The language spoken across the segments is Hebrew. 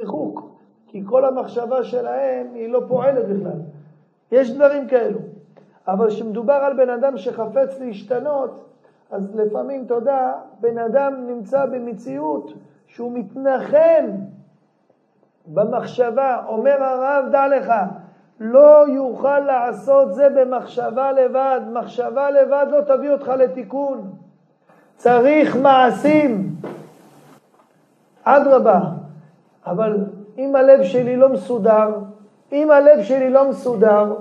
ריחוק, כי כל המחשבה שלהם היא לא פועלת בכלל. יש דברים כאלו. אבל כשמדובר על בן אדם שחפץ להשתנות, אז לפעמים, אתה יודע, בן אדם נמצא במציאות שהוא מתנחם במחשבה. אומר הרב, דע לך, לא יוכל לעשות זה במחשבה לבד. מחשבה לבד לא תביא אותך לתיקון. צריך מעשים. אדרבה, אבל אם הלב שלי לא מסודר, אם הלב שלי לא מסודר,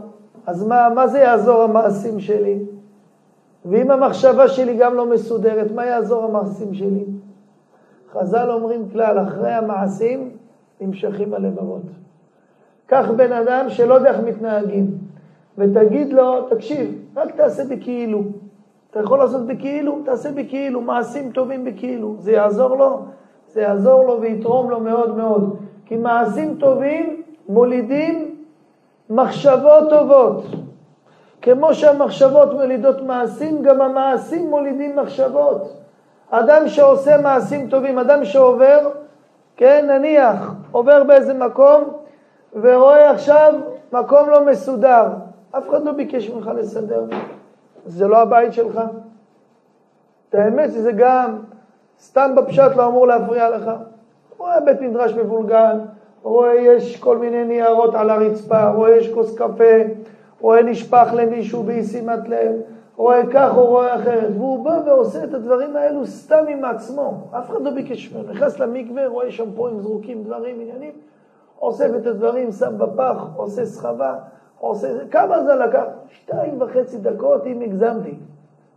אז מה, מה זה יעזור המעשים שלי? ואם המחשבה שלי גם לא מסודרת, מה יעזור המעשים שלי? חז"ל אומרים כלל, אחרי המעשים נמשכים הלבבות. קח בן אדם שלא יודע איך מתנהגים, ותגיד לו, תקשיב, רק תעשה בכאילו. אתה יכול לעשות בכאילו, תעשה בכאילו, מעשים טובים בכאילו. זה יעזור לו? זה יעזור לו ויתרום לו מאוד מאוד. כי מעשים טובים מולידים מחשבות טובות. כמו שהמחשבות מולידות מעשים, גם המעשים מולידים מחשבות. אדם שעושה מעשים טובים, אדם שעובר, כן, נניח, עובר באיזה מקום ורואה עכשיו מקום לא מסודר. אף אחד לא ביקש ממך לסדר. זה לא הבית שלך. את האמת שזה גם, סתם בפשט לא אמור להפריע לך. רואה בית מדרש מבולגן, רואה יש כל מיני ניירות על הרצפה, רואה יש כוס קפה, רואה נשפך למישהו באי שימת לב, רואה כך או רואה אחרת, והוא בא ועושה את הדברים האלו סתם עם עצמו, אף אחד לא ביקש ממנו, נכנס למקווה, רואה שמפוים זרוקים, דברים, עניינים, אוסף את הדברים, שם בפח, עושה סחבה, עושה, כמה זה לקח? שתיים וחצי דקות אם הגזמתי,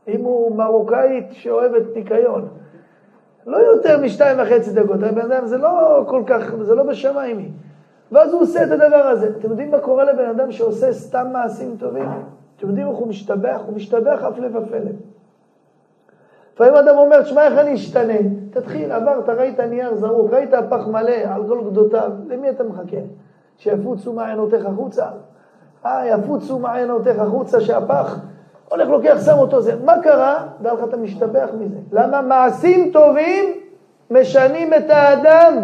אם הוא מרוקאית שאוהבת ניקיון. לא יותר משתיים וחצי דקות, הבן אדם זה לא כל כך, זה לא בשמיים. ואז הוא עושה את הדבר הזה. אתם יודעים מה קורה לבן אדם שעושה סתם מעשים טובים? אתם יודעים איך הוא משתבח? הוא משתבח אף לפלא. לפעמים אדם אומר, שמע, איך אני אשתנה? תתחיל, עברת, ראית נייר זרוק, ראית פח מלא על כל גדותיו, למי אתה מחכה? שיפוצו מעיינותיך החוצה? אה, יפוצו מעיינותיך החוצה, שהפח הולך, לוקח, שם אותו זה. מה קרה? דע לך, אתה משתבח מזה. למה? מעשים טובים משנים את האדם.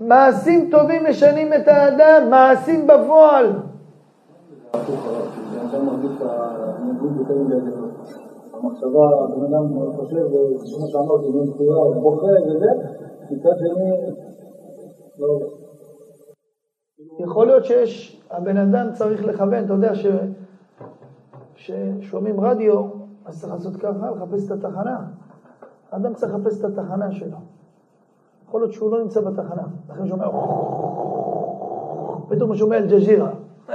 מעשים טובים משנים את האדם, מעשים בפועל. המחשבה, הבן אדם חושב, כמו שאמרתי, בין בחירה, הוא בוכה וזה, מצד שני, לא... יכול להיות שיש, הבן אדם צריך לכוון, אתה יודע ששומעים רדיו, אז צריך לעשות ככה, לחפש את התחנה. האדם צריך לחפש את התחנה שלו. יכול להיות שהוא לא נמצא בתחנה, לכן שומע, פתאום הוא שומע אל-ג'ז'ירה.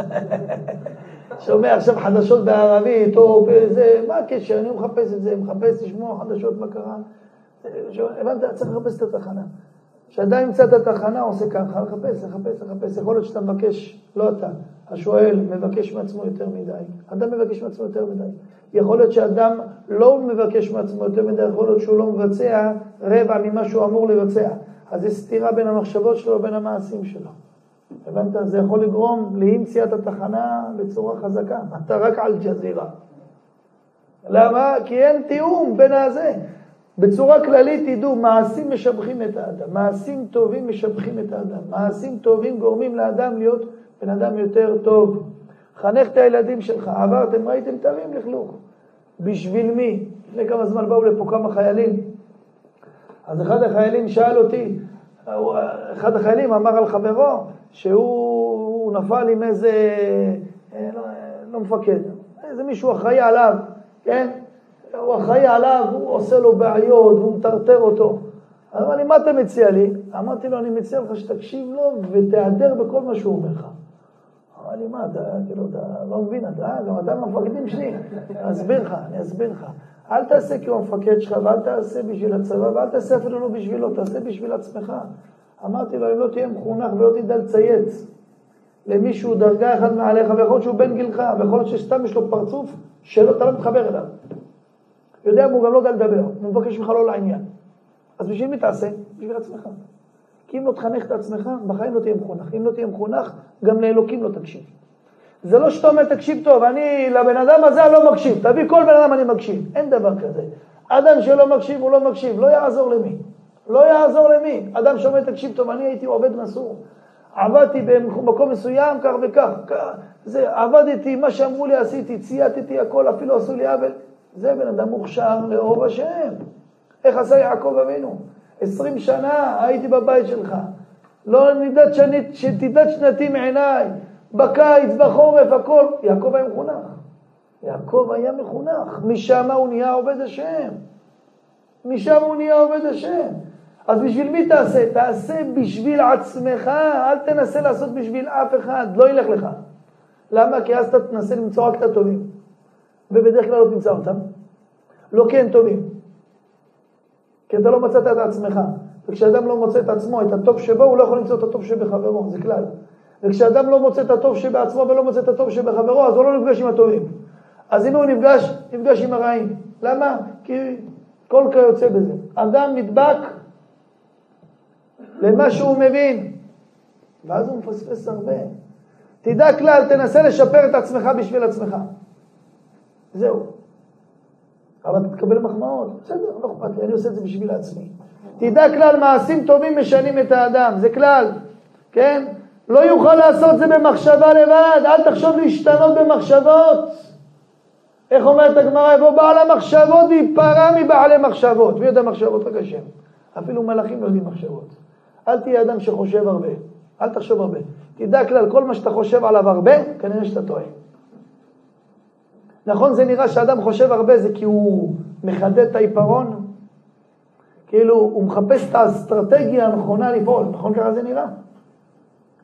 שומע עכשיו חדשות בערבית, או באיזה, מה הקשר? אני מחפש את זה, מחפש לשמוע חדשות, מה קרה. הבנת? צריך לחפש את התחנה. כשאדם ימצא את התחנה, עושה ככה, לחפש, לחפש, לחפש. יכול להיות שאתה מבקש, לא אתה, השואל מבקש מעצמו יותר מדי. אדם מבקש מעצמו יותר מדי. יכול להיות שאדם לא מבקש מעצמו יותר מדי, יכול להיות שהוא לא מבצע רבע ממה שהוא אמור לבצע. אז יש סתירה בין המחשבות שלו ובין המעשים שלו. הבנת? זה יכול לגרום לאי מציאת התחנה בצורה חזקה. אתה רק על ג'זירה. למה? כי אין תיאום בין הזה. בצורה כללית תדעו, מעשים משבחים את האדם, מעשים טובים משבחים את האדם, מעשים טובים גורמים לאדם להיות בן אדם יותר טוב. חנך את הילדים שלך, עברתם, ראיתם, תרים לכלוך. בשביל מי? לפני כמה זמן באו לפה כמה חיילים, אז אחד החיילים שאל אותי, אחד החיילים אמר על חברו שהוא נפל עם איזה, אה, לא, לא מפקד, איזה מישהו אחראי עליו, כן? הוא אחראי עליו, הוא עושה לו בעיות, והוא מטרטר אותו. אמר לי, מה אתה מציע לי? אמרתי לו, אני מציע לך שתקשיב לו ותיעדר בכל מה שהוא אומר לך. אמר לי, מה, אתה, כאילו, אתה לא מבין, אתה, גם אתה מהמפקדים שלי. אני אסביר לך, אני אסביר לך. אל תעשה כי הוא המפקד שלך, ואל תעשה בשביל הצבא, ואל תעשה אפילו לא בשבילו, תעשה בשביל עצמך. אמרתי לו, אם לא תהיה מחונך ולא תדע לצייץ למישהו דרגה אחת מעליך, ויכול להיות שהוא בן גילך, ויכול להיות שסתם יש לו פרצוף שלא, אתה לא מתחבר אליו. יודע, הוא גם לא יודע לדבר, הוא מבקש ממך לא לעניין. אז בשביל מי תעשה? בשביל עצמך. כי אם לא תחנך את עצמך, בחיים לא תהיה מחונך. אם לא תהיה מחונך, גם לאלוקים לא תקשיב. זה לא שאתה אומר, תקשיב טוב, אני לבן אדם הזה אני לא מקשיב, תביא כל בן אדם אני מקשיב. אין דבר כזה. אדם שלא מקשיב, הוא לא מקשיב, לא יעזור למי. לא יעזור למי. אדם שאומר, תקשיב טוב, אני הייתי עובד מסור. עבדתי במקום מסוים, כך וכך. זה, עבדתי, מה שאמרו לי עשיתי, צייתתי הכל, אפילו עשו לי עוול. זה בן אדם מוכשר לאור השם. איך עשה יעקב אבינו? עשרים שנה הייתי בבית שלך. לא נדד שנית, שתדד שנתי מעיניי. בקיץ, בחורף, הכל. יעקב היה מחונך. יעקב היה מחונך. משם הוא נהיה עובד השם. משם הוא נהיה עובד השם. אז בשביל מי תעשה? תעשה בשביל עצמך, אל תנסה לעשות בשביל אף אחד, לא ילך לך. למה? כי אז אתה תנסה למצוא רק את הטובים. ובדרך כלל לא תמצא אותם. לא הם טובים. כי אתה לא מצאת את עצמך. וכשאדם לא מוצא את עצמו, את הטוב שבו, הוא לא יכול למצוא את הטוב שבחברו, זה כלל. וכשאדם לא מוצא את הטוב שבעצמו ולא מוצא את הטוב שבחברו, אז הוא לא נפגש עם הטובים. אז אם הוא נפגש, נפגש עם הרעים. למה? כי כל כיוצא בזה. אדם נדבק למה שהוא מבין, ואז הוא מפספס הרבה. תדע כלל, תנסה לשפר את עצמך בשביל עצמך. זהו. אבל אתה תקבל מחמאות, בסדר, לא אכפת לי, אני עושה את זה בשביל עצמי. תדע כלל, מעשים טובים משנים את האדם, זה כלל, כן? לא יוכל לעשות זה במחשבה לבד, אל תחשוב להשתנות במחשבות. איך אומרת הגמרא, יבוא בעל המחשבות וייפרע מבעלי מחשבות. מי יודע מחשבות? רק השם. אפילו מלאכים לא יודעים מחשבות. אל תהיה אדם שחושב הרבה, אל תחשוב הרבה. תדע כלל, כל מה שאתה חושב עליו הרבה, כנראה שאתה טועה. נכון, זה נראה שאדם חושב הרבה, זה כי הוא מחדד את העיפרון, כאילו הוא מחפש את האסטרטגיה הנכונה לפעול, נכון ככה זה נראה?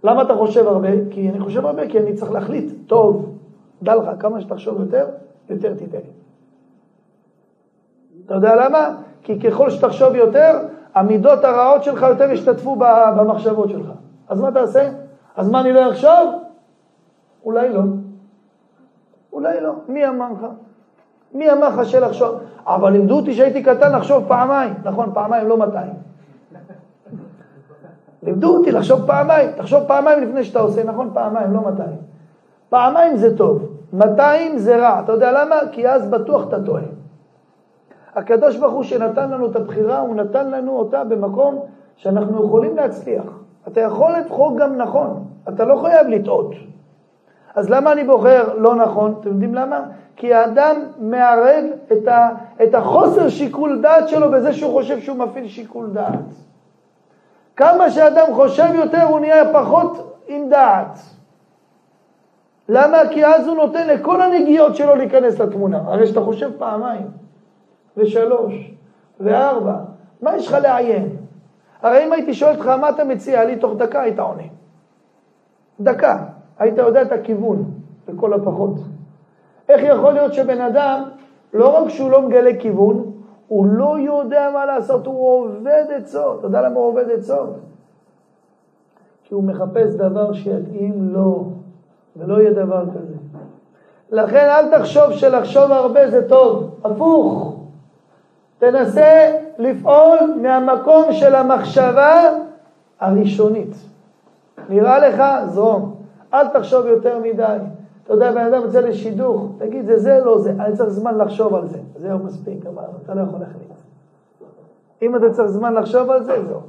למה אתה חושב הרבה? כי אני חושב הרבה, כי אני צריך להחליט, טוב, דע לך, כמה שתחשוב יותר, יותר תיתן. אתה יודע למה? כי ככל שתחשוב יותר, המידות הרעות שלך יותר ישתתפו במחשבות שלך. אז מה תעשה? אז מה אני לא אחשוב? אולי לא. אולי לא. מי אמר לך? מי אמר לך שלחשוב? אבל לימדו אותי שהייתי קטן לחשוב פעמיים. נכון, פעמיים, לא מאתיים. לימדו אותי לחשוב פעמיים. תחשוב פעמיים לפני שאתה עושה, נכון? פעמיים, לא מאתיים. פעמיים זה טוב, מאתיים זה רע. אתה יודע למה? כי אז בטוח אתה טועה. הקדוש ברוך הוא שנתן לנו את הבחירה, הוא נתן לנו אותה במקום שאנחנו יכולים להצליח. אתה יכול לבחור גם נכון, אתה לא חייב לטעות. אז למה אני בוחר לא נכון? אתם יודעים למה? כי האדם מערב את, ה, את החוסר שיקול דעת שלו בזה שהוא חושב שהוא מפעיל שיקול דעת. כמה שאדם חושב יותר הוא נהיה פחות עם דעת. למה? כי אז הוא נותן לכל הנגיעות שלו להיכנס לתמונה. הרי שאתה חושב פעמיים. ושלוש, וארבע. מה יש לך לעיין? הרי אם הייתי שואל אותך מה אתה מציע לי, תוך דקה היית עונה. דקה. היית יודע את הכיוון, לכל הפחות. איך יכול להיות שבן אדם, לא רק שהוא לא מגלה כיוון, הוא לא יודע מה לעשות, הוא עובד עצות. אתה יודע למה הוא עובד עצות? כי הוא מחפש דבר שיתאים לו, ולא יהיה דבר כזה. לכן אל תחשוב שלחשוב הרבה זה טוב, הפוך. תנסה לפעול מהמקום של המחשבה הראשונית. נראה לך? זרום. אל תחשוב יותר מדי. אתה יודע, בן אדם יוצא לשידוך, תגיד, זה זה, לא זה, אני צריך זמן לחשוב על זה. זהו מספיק, אבל אתה לא יכול להחליט. אם אתה צריך זמן לחשוב על זה, זהו.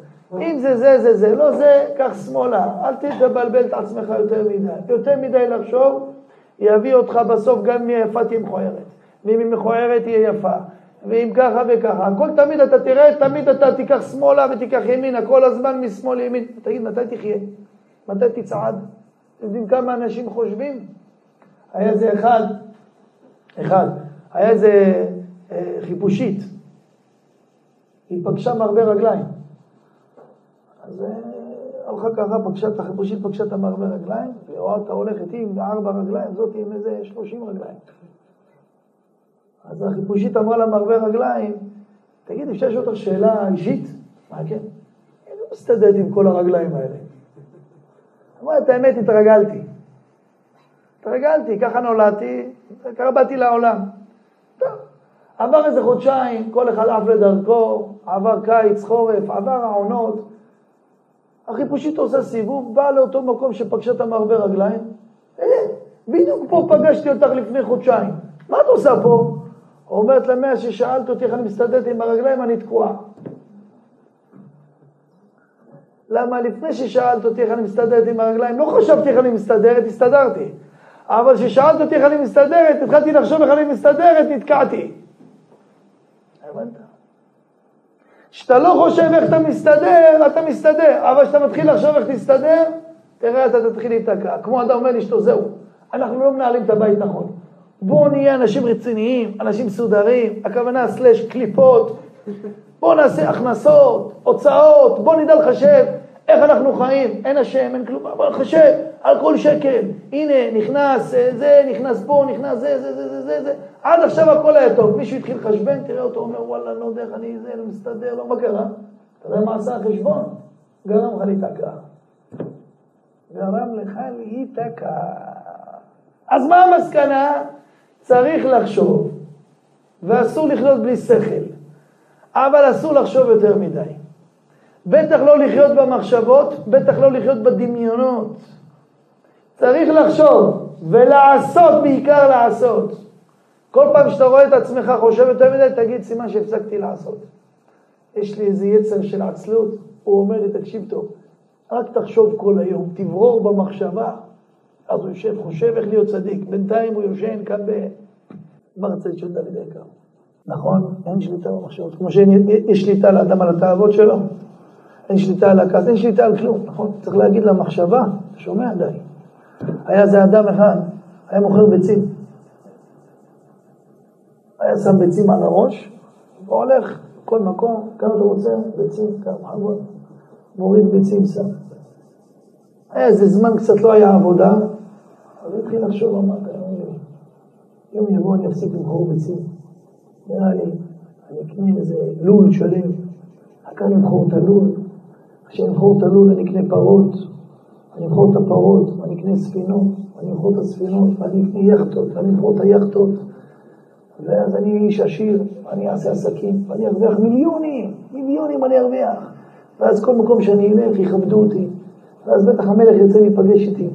אם זה זה, זה זה, לא זה, קח שמאלה. אל תתבלבל את עצמך יותר מדי. יותר מדי לחשוב, יביא אותך בסוף גם אם יפה תהיה מכוערת. ואם היא מכוערת תהיה יפה. ואם ככה וככה. הכל תמיד אתה תראה, תמיד אתה תיקח שמאלה ותיקח ימינה, כל הזמן משמאל לימין. תגיד, מתי תחיה? מתי תצעד? אתם יודעים כמה אנשים חושבים? היה איזה אחד, אחד, היה איזה אה, חיפושית, היא פגשה מהרבה רגליים. אז אה, הלכה ככה, פגשה את החיפושית, פגשה את המרבה רגליים, ואתה הולך איתי עם ארבע רגליים, זאת עם איזה שלושים רגליים. אז החיפושית אמרה למרבה רגליים, תגיד, אפשר לשאול אותך שאלה אישית? מה כן? אני לא מסתדרת עם כל הרגליים האלה. אמרה, את האמת, התרגלתי. התרגלתי, ככה נולדתי, ככה באתי לעולם. טוב. עבר איזה חודשיים, כל אחד עף לדרכו, עבר קיץ, חורף, עבר העונות. החיפושית עושה סיבוב, באה לאותו מקום שפגשה את המרבה רגליים. אה, בדיוק פה פגשתי אותך לפני חודשיים. מה את עושה פה? אומרת לה, מאז ששאלת אותי איך אני מסתדרת עם הרגליים, אני תקועה. למה לפני ששאלת אותי איך אני מסתדרת עם הרגליים, לא חשבתי איך אני מסתדרת, הסתדרתי. אבל כששאלת אותי איך אני מסתדרת, התחלתי לחשוב איך אני מסתדרת, נתקעתי. הבנת? כשאתה לא חושב איך אתה מסתדר, אתה מסתדר. אבל כשאתה מתחיל לחשוב איך תסתדר, תראה, אתה תתחיל להיתקע. כמו אדם אומר לאשתו, זהו, אנחנו לא מנהלים את הבית נכון. בואו נהיה אנשים רציניים, אנשים מסודרים, הכוונה סלש קליפות, בואו נעשה הכנסות, הוצאות, בואו נדע לחשב איך אנחנו חיים, אין השם, אין כלום, בואו נחשב על כל שקל, הנה, נכנס אה, זה, נכנס פה, נכנס זה, זה, זה, זה, זה, זה, עד עכשיו הכל היה טוב, מישהו התחיל לחשבן, תראה אותו, אומר, וואלה, לא יודע איך אני זה, לא מסתדר, לא, מה קרה? אתה יודע מה עשה החשבון? גרם לך להיתקע. גרם לך להיתקע. אז מה המסקנה? צריך לחשוב, ואסור לחיות בלי שכל, אבל אסור לחשוב יותר מדי. בטח לא לחיות במחשבות, בטח לא לחיות בדמיונות. צריך לחשוב ולעשות, בעיקר לעשות. כל פעם שאתה רואה את עצמך חושב יותר מדי, תגיד סימן שהפסקתי לעשות. יש לי איזה יצר של עצלות, הוא אומר לי, תקשיב טוב, רק תחשוב כל היום, תברור במחשבה. אז הוא יושב, חושב איך להיות צדיק, בינתיים הוא יושן כאן במרצה של דוד היקר. נכון? אין שליטה במחשבות. כמו שיש שליטה לאדם על התאוות שלו, אין שליטה על הכעס, אין שליטה על כלום, נכון? צריך להגיד למחשבה, אתה שומע די. היה איזה אדם אחד, היה מוכר ביצים. היה שם ביצים על הראש, והולך כל מקום, כמה אתה רוצה, ביצים, כמה חגות, מוריד ביצים שם. היה איזה זמן קצת לא היה עבודה, אז התחיל לחשוב, אמר, יום יבוא אני אפסיק למכור ביצים. נראה לי, אני אקנה איזה לול שלם, רק אני אמכור את הלול, כשאני אמכור את הלול אני אקנה פרות, אני אמכור את הפרות, אני אקנה ספינות, אני אמכור את הספינות, ואני אקנה יאכטות, ואני אמכור את היאכטות, ואז אני איש עשיר, ואני אעשה עסקים, ואני ארוויח מיליונים, מיליונים אני ארוויח. ואז כל מקום שאני אלך יכבדו אותי, ואז בטח המלך ירצה להיפגש איתי.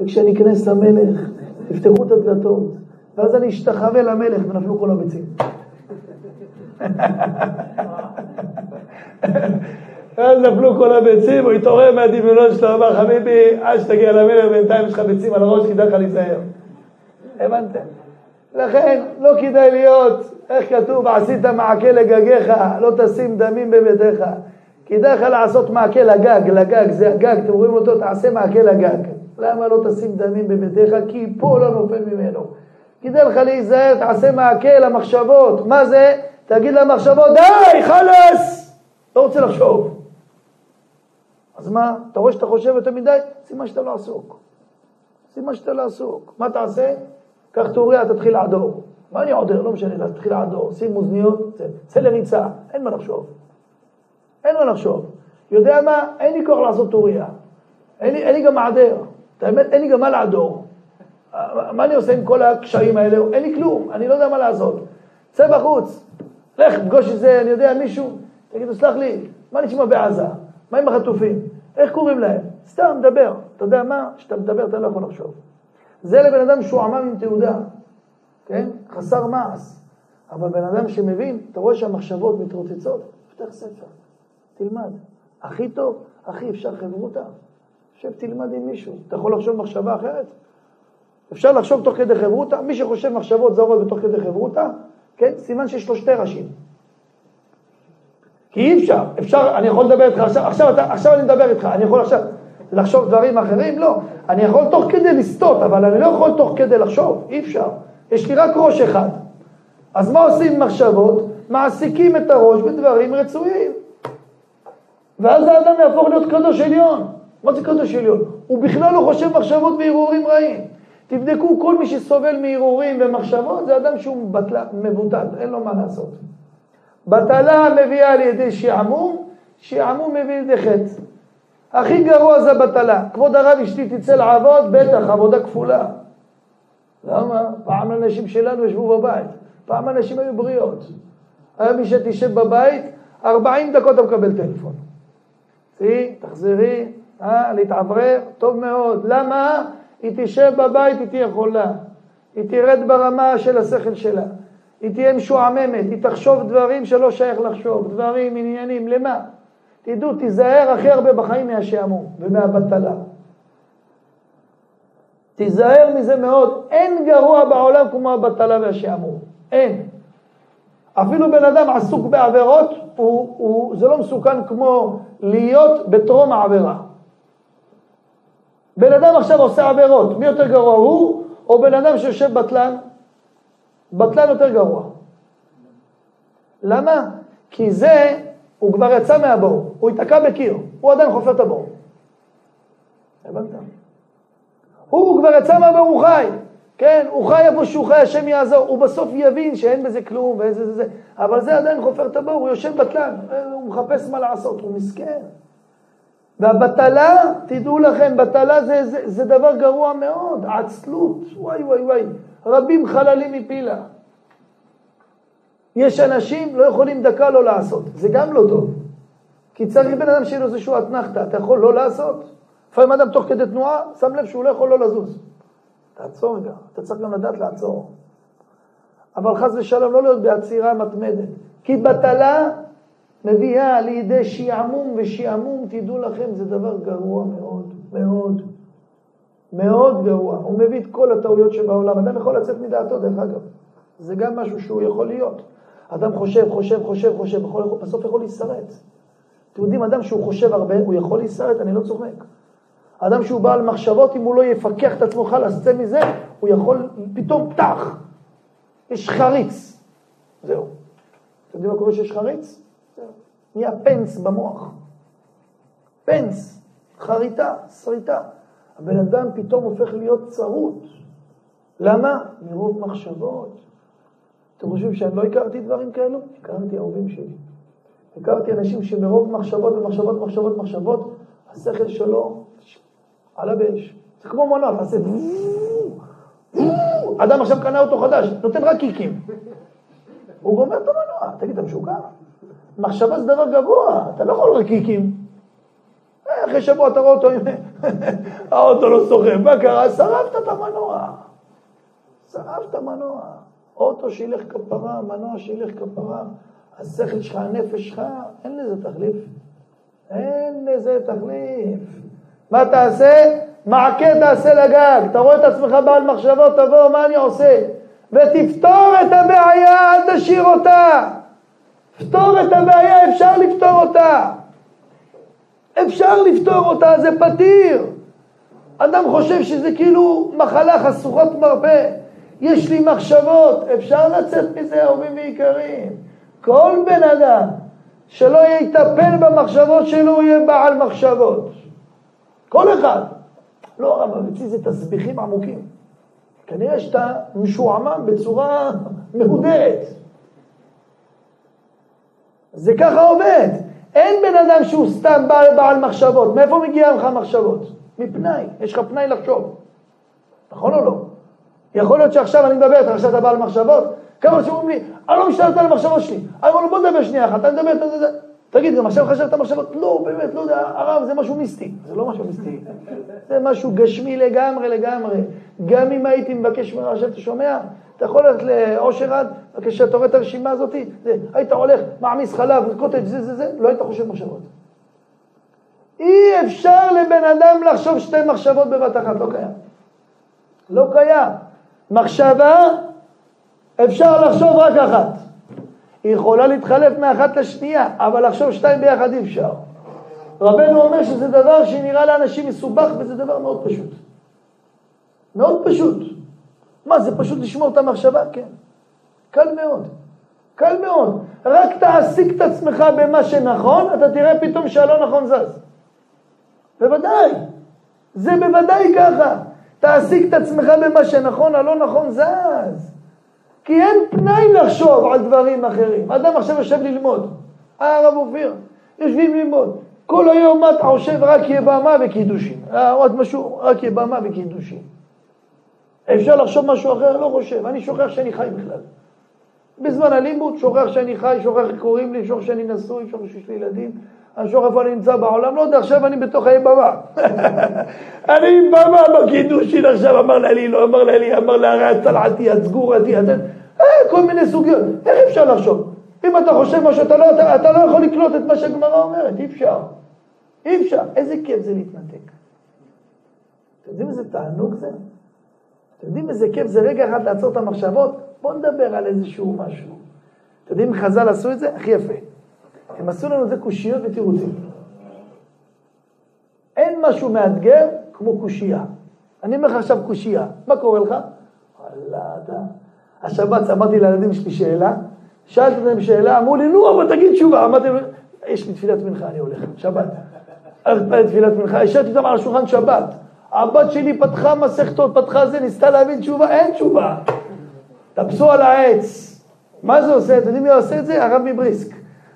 וכשאני אכנס למלך, יפתחו את הדלתות, ואז אני אשתחווה למלך ונפלו כל הביצים. ואז נפלו כל הביצים, הוא התעורר מהדמיונות שלו, אמר חביבי, עד שתגיע למלך בינתיים יש לך ביצים על הראש, כדאי לך להיזהר. הבנתם? לכן לא כדאי להיות, איך כתוב, עשית מעקה לגגיך, לא תשים דמים בביתך. כדאי לך לעשות מעקה לגג, לגג, זה הגג, אתם רואים אותו, תעשה מעקה לגג. למה לא תשים דמים בביתך? כי פה לא נופל ממנו. כדאי לך להיזהר, תעשה מעקה למחשבות. מה זה? תגיד למחשבות, די, חלאס! לא רוצה לחשוב. אז מה, אתה רואה שאתה חושב יותר מדי? סימן שאתה לא עסוק. סימן שאתה לא עסוק. מה תעשה? קח טוריה, תתחיל לעדור. מה אני עודר? לא משנה, תתחיל לעדור. שים אוזניות, צא לריצה, אין מה לחשוב. אין מה לחשוב. יודע מה? אין לי כוח לעשות טוריה. אין אין לי גם מעדר. את האמת, אין לי גם מה לעדור. מה אני עושה עם כל הקשיים האלה? אין לי כלום, אני לא יודע מה לעשות. צא בחוץ, לך, פגוש איזה, אני יודע, מישהו, תגידו, סלח לי, מה נשמע בעזה? מה עם החטופים? איך קוראים להם? סתם, דבר. אתה יודע מה? כשאתה מדבר אתה לא יכול לחשוב. זה לבן אדם שהוא עמם עם תעודה, כן? חסר מעש. אבל בן אדם שמבין, אתה רואה שהמחשבות מתרוצצות, פתח ספר, תלמד. הכי טוב, הכי אפשר חברותה. שב תלמד עם מישהו. אתה יכול לחשוב מחשבה אחרת? אפשר לחשוב תוך כדי חברותה? מי שחושב מחשבות זרות בתוך כדי חברותה, כן? סימן שיש לו שתי ראשים. כי אי אפשר, אפשר, אני יכול לדבר איתך עכשיו, עכשיו, אתה, עכשיו אני מדבר איתך, אני יכול עכשיו לחשוב דברים אחרים? לא. אני יכול תוך כדי לסטות, אבל אני לא יכול תוך כדי לחשוב, אי אפשר. יש לי רק ראש אחד. אז מה עושים עם מחשבות? מעסיקים את הראש בדברים רצויים. ואז האדם יהפוך להיות קדוש עליון. מה זה קדוש עליון? הוא בכלל לא חושב מחשבות והרהורים רעים. תבדקו, כל מי שסובל מהרהורים ומחשבות זה אדם שהוא בטלה, מבוטל, אין לו מה לעשות. בטלה מביאה על ידי שעמום, שעמום מביא לידי חטא. הכי גרוע זה בטלה. כבוד הרב, אשתי תצא לעבוד, בטח, עבודה כפולה. למה? פעם אנשים שלנו ישבו בבית, פעם אנשים היו בריאות. היה מי שתשב בבית, 40 דקות אתה מקבל טלפון. צאי, תחזרי, אה, להתעברר, טוב מאוד. למה? היא תשב בבית, היא תהיה חולה. היא תרד ברמה של השכל שלה. היא תהיה משועממת, היא תחשוב דברים שלא שייך לחשוב, דברים, עניינים, למה? תדעו, תיזהר הכי הרבה בחיים מהשעמום ומהבטלה. תיזהר מזה מאוד. אין גרוע בעולם כמו הבטלה והשעמום. אין. אפילו בן אדם עסוק בעבירות, הוא, הוא, זה לא מסוכן כמו להיות בטרום העבירה. בן אדם עכשיו עושה עבירות, מי יותר גרוע, הוא או בן אדם שיושב בטלן? בטלן יותר גרוע. למה? כי זה, הוא כבר יצא מהבור, הוא ייתקע בקיר, הוא עדיין חופר את הבור. הבנת? הוא כבר יצא מהבור, הוא חי. כן, הוא חי איפה שהוא חי, השם יעזור, הוא בסוף יבין שאין בזה כלום ואיזה זה זה, אבל זה עדיין חופר את הבור, הוא יושב בטלן, הוא מחפש מה לעשות, הוא מסכן. והבטלה, תדעו לכם, בטלה זה, זה, זה דבר גרוע מאוד, עצלות, וואי וואי וואי, רבים חללים מפילה. יש אנשים לא יכולים דקה לא לעשות, זה גם לא טוב. כי צריך בן אדם שיהיה לו איזשהו אתנחתא, אתה יכול לא לעשות. לפעמים אדם תוך כדי תנועה, שם לב שהוא לא יכול לא לזוז. תעצור רגע, אתה צריך גם לדעת לעצור. אבל חס ושלום לא להיות בעצירה מתמדת. כי בטלה מביאה לידי שעמום, ושעמום, תדעו לכם, זה דבר גרוע מאוד, מאוד, מאוד גרוע. הוא מביא את כל הטעויות שבעולם. אדם יכול לצאת מדעתו, דרך אגב. זה גם משהו שהוא יכול להיות. אדם חושב, חושב, חושב, חושב, יכול, בסוף יכול להישרט. אתם יודעים, אדם שהוא חושב הרבה, הוא יכול להישרט, אני לא צוחק. אדם שהוא בעל מחשבות, אם הוא לא יפקח את עצמו חלאס, צא מזה, הוא יכול פתאום פתח. יש חריץ. זהו. אתם יודעים מה קורה שיש חריץ? נהיה פנס במוח. פנס, חריטה, שריטה. הבן אדם פתאום הופך להיות צרוט. למה? מרוב מחשבות. אתם חושבים שאני לא הכרתי דברים כאלו? הכרתי אהובים שלי. הכרתי אנשים שמרוב מחשבות ומחשבות ומחשבות ומחשבות, השכל שלו עלה באש. זה כמו מנוע, תעשה... אדם עכשיו קנה אותו חדש, נותן רק קיקים. הוא גומר את המנוע. תגיד, אתה משוגע? מחשבה זה דבר גבוה, אתה לא יכול רק קיקים. אחרי שבוע אתה רואה אותו, האוטו לא סוחב, מה קרה? שרפת את המנוע. שרפת מנוע. אוטו שילך כפרה, מנוע שילך כפרה, השכל שלך, הנפש שלך, אין לזה תחליף. אין לזה תחליף. מה תעשה? מעקה תעשה לגג. אתה רואה את עצמך בעל מחשבות, תבוא, מה אני עושה? ותפתור את הבעיה, אל תשאיר אותה. פתור את הבעיה, אפשר לפתור אותה. אפשר לפתור אותה, זה פתיר. אדם חושב שזה כאילו מחלה חשוכות מרפא. יש לי מחשבות, אפשר לצאת מזה, אהובים ויקרים. כל בן אדם שלא יטפל במחשבות שלו, הוא יהיה בעל מחשבות. כל אחד. לא, אבל אצלי זה תסביכים עמוקים. כנראה שאתה משועמם בצורה מהודרת. זה ככה עובד. אין בן אדם שהוא סתם בעל, בעל מחשבות. מאיפה מגיע לך מחשבות? מפנאי. יש לך פנאי לחשוב. נכון או לא? יכול להיות שעכשיו אני מדבר איתך, עכשיו אתה בעל מחשבות? כמה אנשים אומרים לי, אני לא משתלט על המחשבות שלי. אני אומר לו, בוא נדבר שנייה אחת, אתה מדבר, אתה יודע. תגיד, גם עכשיו חשבת מחשבות? לא, באמת, לא יודע, הרב, זה משהו מיסטי. זה לא משהו מיסטי. זה משהו גשמי לגמרי, לגמרי. גם אם הייתי מבקש ממך, עכשיו אתה שומע? אתה יכול ללכת לאושר עד, כשאתה רואה את הרשימה הזאת, זה, היית הולך, מעמיס חלב, קוטג' זה, זה, זה, לא היית חושב מחשבות. אי אפשר לבן אדם לחשוב שתי מחשבות בבת אחת, לא קיים. לא קיים. מחשבה, אפשר לחשוב רק אחת. היא יכולה להתחלף מאחת לשנייה, אבל לחשוב שתיים ביחד אי אפשר. רבנו אומר שזה דבר שנראה לאנשים מסובך וזה דבר מאוד פשוט. מאוד פשוט. מה, זה פשוט לשמור את המחשבה? כן. קל מאוד. קל מאוד. רק תעסיק את עצמך במה שנכון, אתה תראה פתאום שהלא נכון זז. בוודאי. זה בוודאי ככה. תעסיק את עצמך במה שנכון, הלא נכון זז. כי אין פנאי לחשוב על דברים אחרים. אדם עכשיו יושב ללמוד. אה, הרב אופיר, יושבים ללמוד. כל היום אתה חושב? רק יבמה וקידושים. אה, עוד משהו, רק יבמה וקידושים. אפשר לחשוב משהו אחר? לא חושב. אני שוכח שאני חי בכלל. בזמן הלימוד שוכח שאני חי, שוכח איך קוראים לי, שוכח שאני נשוי, שוכח שיש לי ילדים. אני שוכח איפה אני נמצא בעולם, לא יודע, עכשיו אני בתוך היבמה. אני עם במה בקידושין עכשיו, אמר לאלי, לא אמר לאלי, אמר להרי הצלעתי, הצגורתי, אה, כל מיני סוגיות. איך אפשר לחשוב? אם אתה חושב משהו, אתה לא, אתה, אתה לא יכול לקלוט את מה שהגמרא אומרת, אי אפשר. אי אפשר. איזה כיף זה להתנתק. אתם יודעים איזה תענוג זה? אתם יודעים איזה כיף זה רגע אחד לעצור את המחשבות? בואו נדבר על איזשהו משהו. אתם יודעים חז"ל עשו את זה? הכי יפה. הם עשו לנו את זה קושיות ותירוצים. אין משהו מאתגר כמו קושייה. אני אומר לך עכשיו קושייה, מה קורה לך? וואלה, אתה... השבת אמרתי לילדים שלי שאלה, שאלתי אותם שאלה, אמרו לי, נו, אבל תגיד תשובה. אמרתי יש לי תפילת מנחה, אני הולך, שבת. הלכתי לתפילת מנחה, השארתי אותם על השולחן שבת. הבת שלי פתחה מסכתות, פתחה זה, ניסתה להבין תשובה, אין תשובה. טפסו על העץ. מה זה עושה? אתם יודעים מי עושה את זה? הרב מבריסק.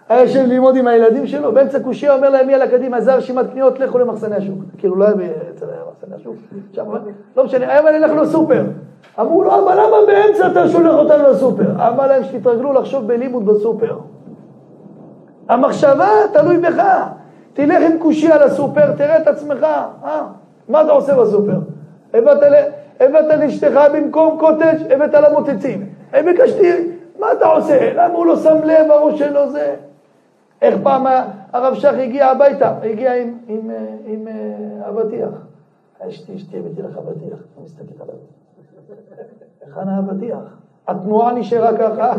היה יושב ללמוד עם הילדים שלו, באמצע קושייה אומר להם, יאללה, קדימה, זה רשימת קניות, לכו למחסני השוק. כאילו, לא היה אצל מחסני השוק, לא משנה, היום אני אלך לסופר. אמרו לו, אבל למה באמצע אתה שולח אותנו לסופר? אמר להם שתתרגלו לחשוב בלימוד בסופר. המחשבה תלוי בך. תלך עם קושייה לסופר, תראה את עצמך, אה? מה אתה עושה בסופר? הבאת לאשתך במקום קוטג', הבאת לה מוצצים. ביקשתי, מה אתה עושה? למה הוא לא שם לב, הראש שלו זה? איך פעם הרב שך הגיע הביתה, הגיע עם, עם, עם, עם אה, אבטיח. אשתי, אשתי הבאתי לך אבטיח, אני מסתכל עליו. היכן האבטיח? התנועה נשארה ככה,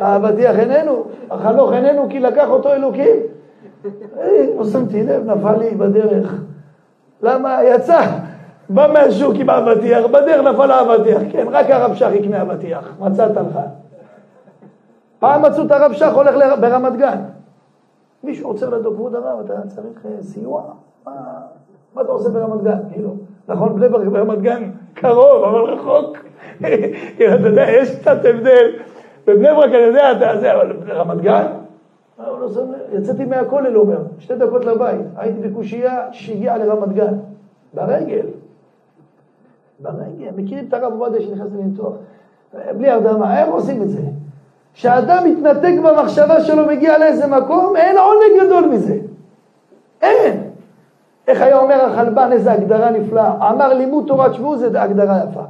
האבטיח איננו, החנוך איננו כי לקח אותו אלוקים. לא שמתי לב, נפל לי בדרך. למה? יצא, בא מהשוק עם האבטיח, בדרך נפל האבטיח. כן, רק הרב שך יקנה אבטיח, מצאת לך. פעם מצאו את הרב שך הולך ברמת גן. מישהו עוצר לידו, כבוד הרב, אתה צריך אה, סיוע? מה, מה אתה עושה ברמת גן? כאילו, נכון, בני ברק ברמת גן קרוב, אבל רחוק. כאילו, אתה יודע, יש קצת הבדל. בבני ברק אני יודע, אתה זה, אבל ברמת גן? לא יצאתי מהכולל, הוא אומר, שתי דקות לבית. הייתי בקושייה שהגיעה לרמת גן. ברגל. ברגל. מכירים את הרב עובדיה שנכנס לניתוח? בלי הרדמה, איך עושים את זה? כשאדם מתנתק במחשבה שלו, מגיע לאיזה מקום, אין עונג גדול מזה. אין. איך היה אומר החלבן, איזה הגדרה נפלאה. אמר לימוד תורת שבוע זה הגדרה יפה.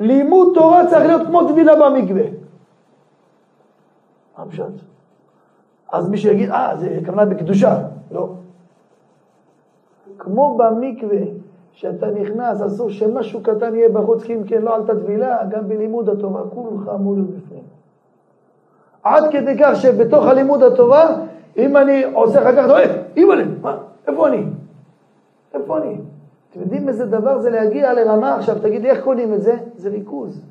לימוד תורה צריך להיות כמו טבילה במקווה. אז מי שיגיד, אה, זה כוונה בקדושה. לא. כמו במקווה, שאתה נכנס, אסור שמשהו קטן יהיה בחוץ, כי אם כן לא עלתה טבילה, גם בלימוד התורה, כולך אמור להיות בפנים. עד כדי כך שבתוך הלימוד התורה, אם אני עושה אחר כך, אתה אומר, אימא'לה, מה, איפה אני? איפה אני? אתם יודעים איזה דבר זה להגיע לרמה, עכשיו תגיד לי איך קונים את זה? זה ריכוז.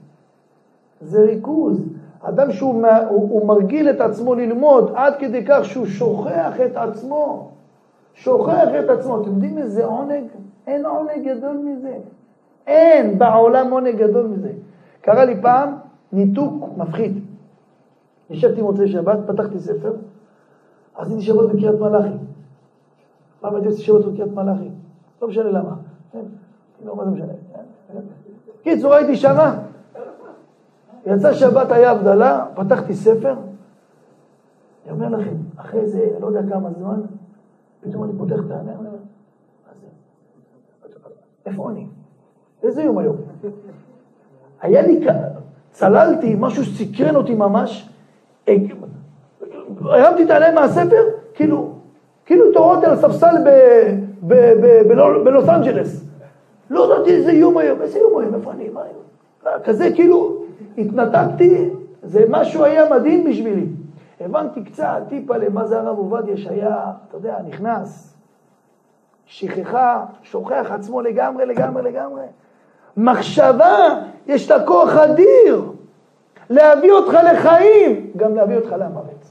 זה ריכוז. אדם שהוא הוא, הוא מרגיל את עצמו ללמוד עד כדי כך שהוא שוכח את עצמו. שוכח את עצמו. אתם יודעים איזה עונג? אין עונג גדול מזה. אין בעולם עונג גדול מזה. קרה לי פעם ניתוק מפחיד. נשבתי מוצאי שבת, פתחתי ספר, עשיתי שבת בקריית מלאכי. פעם הייתי עושה שבת בקריית מלאכי. לא משנה למה. כן? לא, מה זה משנה? קיצור, הייתי שמה, יצא שבת היה הבדלה, פתחתי ספר, אני אומר לכם, אחרי זה, לא יודע כמה זמן, פתאום אני פותח את העיניים, אני אומר? איפה אני? איזה יום היום? היה לי, צללתי, משהו סקרן אותי ממש, הרמתי את העיניים מהספר, כאילו, כאילו התעוררתי על הספסל בלוס אנג'לס. לא ידעתי איזה יום היום, איזה יום היום, איפה אני, מה היום? כזה כאילו, התנתקתי, זה משהו היה מדהים בשבילי. הבנתי קצת, טיפה למה זה הרב עובדיה שהיה, אתה יודע, נכנס, שכחה, שוכח עצמו לגמרי, לגמרי, לגמרי. מחשבה, יש לה כוח אדיר להביא אותך לחיים, גם להביא אותך למוות.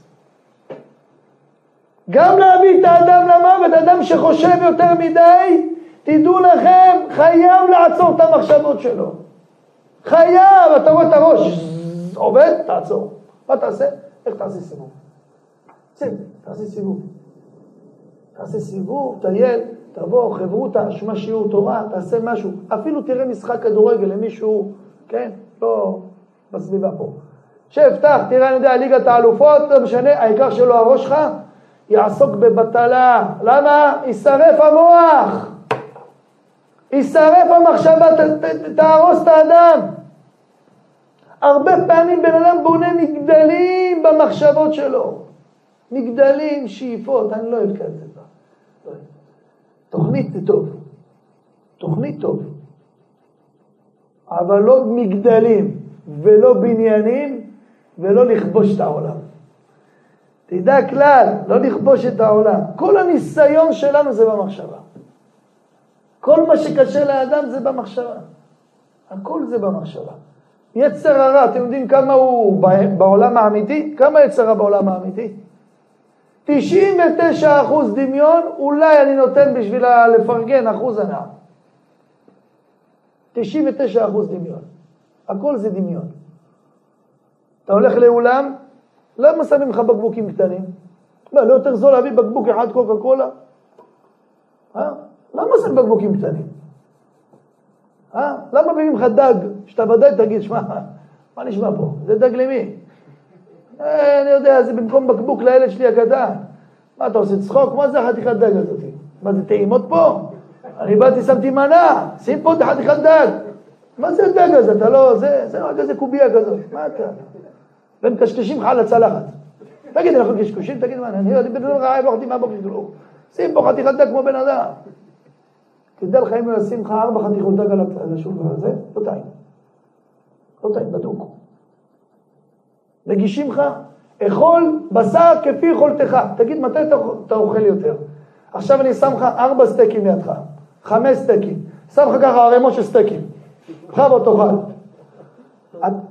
גם להביא את האדם למוות, אדם שחושב יותר מדי, תדעו לכם, חייב לעצור את המחשבות שלו. חייב, אתה רואה את הראש, עובד, תעצור. מה תעשה? איך תעשה סיבוב? תעשה סיבוב. תעשה סיבוב, טייל, תבוא, חברותא, שמע שיעור תורה, תעשה משהו. אפילו תראה משחק כדורגל למישהו, כן? לא בסביבה פה. שב, פתח, תראה, אני יודע, ליגת האלופות, לא משנה, העיקר שלא הראש שלך יעסוק בבטלה. למה? יישרף המוח. יישרף המחשבה, תהרוס את האדם. הרבה פעמים בן אדם בונה מגדלים במחשבות שלו. מגדלים, שאיפות, אני לא אוהב כזה דבר. תוכנית זה טוב. תוכנית טוב. אבל לא מגדלים ולא בניינים ולא לכבוש את העולם. תדע כלל, לא לכבוש את העולם. כל הניסיון שלנו זה במחשבה. כל מה שקשה לאדם זה במחשבה. הכל זה במחשבה. יצר הרע, אתם יודעים כמה הוא בעולם האמיתי? כמה יצר הרע בעולם האמיתי? 99 אחוז דמיון, אולי אני נותן בשביל לפרגן אחוז הנאה. 99 אחוז דמיון. הכל זה דמיון. אתה הולך לאולם, למה שמים לך בקבוקים קטנים? מה, לא יותר זול להביא בקבוק אחד קוקה קולה? אה? למה שמים בקבוקים קטנים? אה? למה מביאים לך דג, שאתה ודאי תגיד, שמע, מה נשמע פה? זה דג למי? אה, אני יודע, זה במקום בקבוק לילד שלי הקטן. מה, אתה עושה צחוק? מה זה החתיכת דג הזאת? מה זה טעימות פה? אני באתי, שמתי מנה, שים פה את החתיכת דג. מה זה הדג הזה? אתה לא, זה, זה רק איזה קובייה כזאת, מה אתה? ומקשקשים לך על הצלחת. תגיד, אנחנו קשקושים? תגיד, מה, אני בן אדם רעב, לא אכלתי מהבוקר כלום. שים פה חתיכת דג כמו בן אדם. תדע לך, אם ישים לך ארבע חתיכות דג על השולחן הזה, לא טעים. לא טעים, בדוק. מגישים לך, אכול בשר כפי יכולתך. תגיד, מתי אתה אוכל יותר? עכשיו אני שם לך ארבע סטייקים לידך, חמש סטייקים. שם לך ככה ערימות של סטייקים. בכבוד תאכל.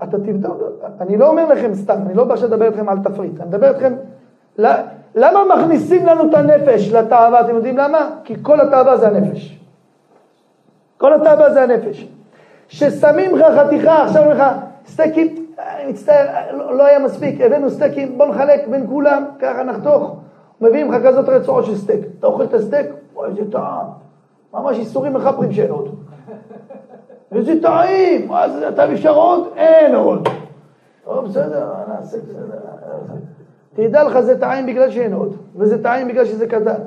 אתה תבדוק, אני לא אומר לכם סתם, אני לא בא שתדבר איתכם על תפריט, אני מדבר איתכם, למה מכניסים לנו את הנפש לתאווה, אתם יודעים למה? כי כל התאווה זה הנפש. כל התאווה זה הנפש. ששמים לך חתיכה, עכשיו אומרים לך, סטייקים, אני מצטער, לא, לא היה מספיק, הבאנו סטייקים, בוא נחלק בין כולם, ככה נחתוך. מביאים לך כזאת רצועות של סטייק. אתה אוכל את הסטייק, וואי, איזה טעם. ממש איסורים מחפרים שאין עוד. איזה טעים, זה, אתה אפשר עוד? אין עוד. טוב, בסדר, נעשה בסדר. תדע לך, זה טעים בגלל שאין עוד, וזה טעים בגלל שזה קטן.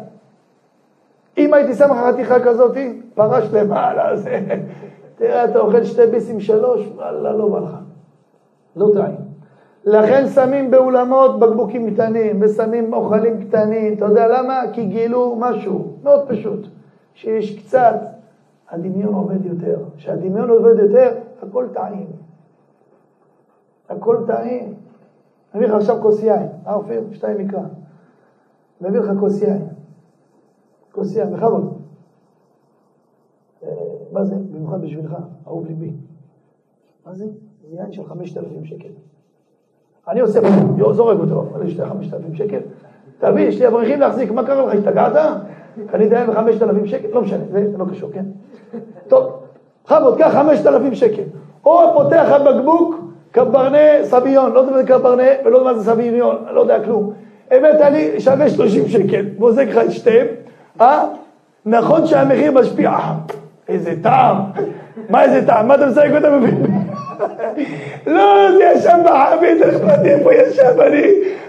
אם הייתי שם לך חתיכה כזאת, פרש למעלה, זה... תראה, אתה אוכל שתי ביסים שלוש, וואלה, לא בא לך. לא טעים. לכן שמים באולמות בקבוקים קטנים, ושמים אוכלים קטנים. אתה יודע למה? כי גילו משהו מאוד פשוט, שיש קצת הדמיון עובד יותר. כשהדמיון עובד יותר, הכל טעים. הכל טעים. אני לך עכשיו כוס יין. אה, אופיר? שתיים מקרא. אני מביא לך כוס יין. כוס יין, בכבוד. אה, מה זה? במיוחד בשבילך, אהוב ליבי. מה זה? זה יין של חמשת אלפים שקל. אני עושה, זורק אותו, אבל יש לי חמשת אלפים שקל. תביא, יש לי אברכים להחזיק, מה קרה לך? השתגעת? קנית בחמשת אלפים שקל? לא משנה, זה לא קשור, כן? טוב, בכבוד, קח חמשת אלפים שקל. או פותח הבקבוק קברנה סביון, לא יודע מה זה קברנה ולא יודע מה זה סביון, לא יודע כלום. הבאת לי שווה שלושים שקל, מוזג לך את שתיהם, אה? נכון שהמחיר משפיע, איזה טעם, מה איזה טעם, מה אתה מסייג אותה מבין? לא, זה ישב בחבית, איך באתי איפה ישב אני,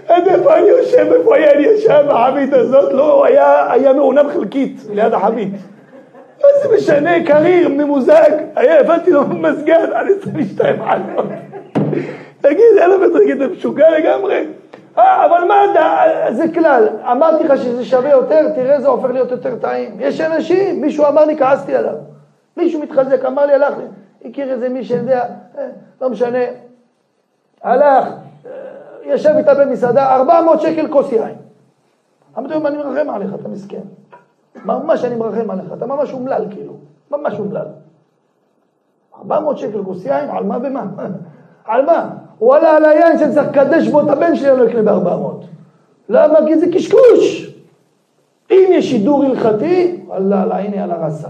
איפה אני יושב, איפה היה אני ישב בחבית הזאת, לא, היה מעונב חלקית ליד החבית. מה זה משנה, קריר, ממוזג, היה, הבנתי לו מזגן על 22 חנות. תגיד, אלא תגיד, אתה משוגע לגמרי? אה, אבל מה אתה, זה כלל, אמרתי לך שזה שווה יותר, תראה זה הופך להיות יותר טעים. יש אנשים, מישהו אמר לי, כעסתי עליו. מישהו מתחזק, אמר לי, הלך הכיר איזה מי שיודע, אה, לא משנה, הלך, אה, ישב איתה במסעדה, 400 שקל כוס יין. אמרתי לו, אני מרחם עליך, אתה מסכן. ממש אני מרחם עליך, אתה ממש אומלל כאילו, ממש אומלל. 400 שקל כוס יין, על מה ומה? על מה? וואלה, על היין שאני צריך לקדש בו את הבן שלי, אני לא אקנה ב-400. למה? כי זה קשקוש. אם יש שידור הלכתי, וואלה, הנה על הרסה.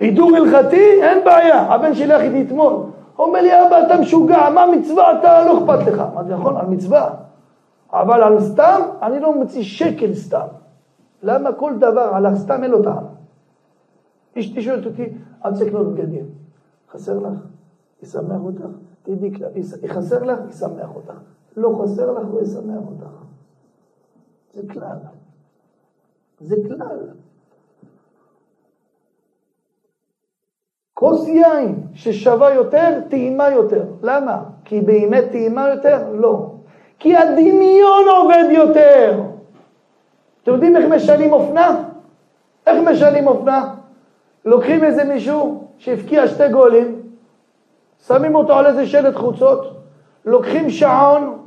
הידור הלכתי, אין בעיה. הבן שלי הלך איתי אתמול. הוא אומר לי, אבא, אתה משוגע, מה מצווה אתה, לא אכפת לך. אמרתי, נכון, על מצווה. אבל על סתם, אני לא מוציא שקל סתם. למה כל דבר על הסתם אין לו טעם? אשתי שואלת אותי, אל תצא לקנות בגדים. חסר לך? ישמח אותך? תדעי, חסר לך? ישמח אותך. לא חסר לך? לא ישמח אותך. זה כלל. זה כלל. כוס יין ששווה יותר, טעימה יותר. למה? כי באמת טעימה יותר? לא. כי הדמיון עובד יותר. אתם יודעים איך משנים אופנה? איך משנים אופנה? לוקחים איזה מישהו שהבקיע שתי גולים, שמים אותו על איזה שלט חוצות, לוקחים שעון,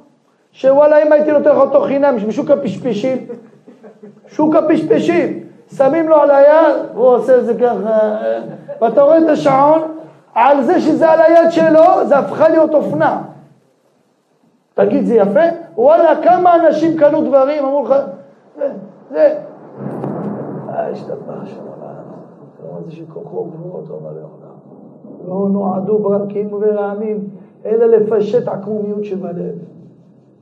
שוואלה אם הייתי נותן לך אותו חינם בשוק הפשפשים, שוק הפשפשים, שמים לו על היד, והוא עושה את זה ככה, ואתה רואה את השעון, על זה שזה על היד שלו, זה הפכה להיות אופנה. תגיד, זה יפה? וואלה, כמה אנשים קנו דברים, אמרו לך, זה, זה. אה, השתבח שם. לא נועדו ברקים ורעמים, אלא לפשט עקמומיות שבלב.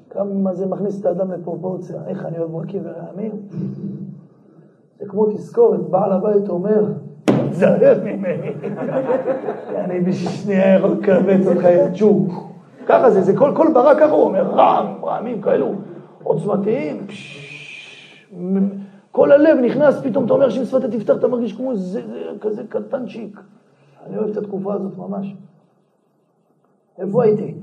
כמה זה מכניס את האדם לפרופורציה, איך אני אוהב ברקים ורעמים? זה כמו תזכורת, בעל הבית אומר, תזהר ממני. אני בשנייה יכול לקבץ אותך ג'וק. ככה זה, זה כל, ברק ככה הוא אומר, רעם, רעמים כאלו עוצמתיים. כל הלב נכנס, פתאום אתה אומר שאם שפת תפתח, אתה מרגיש כמו זה, זה, כזה קטנצ'יק. אני אוהב את התקופה הזאת ממש. איפה הייתי?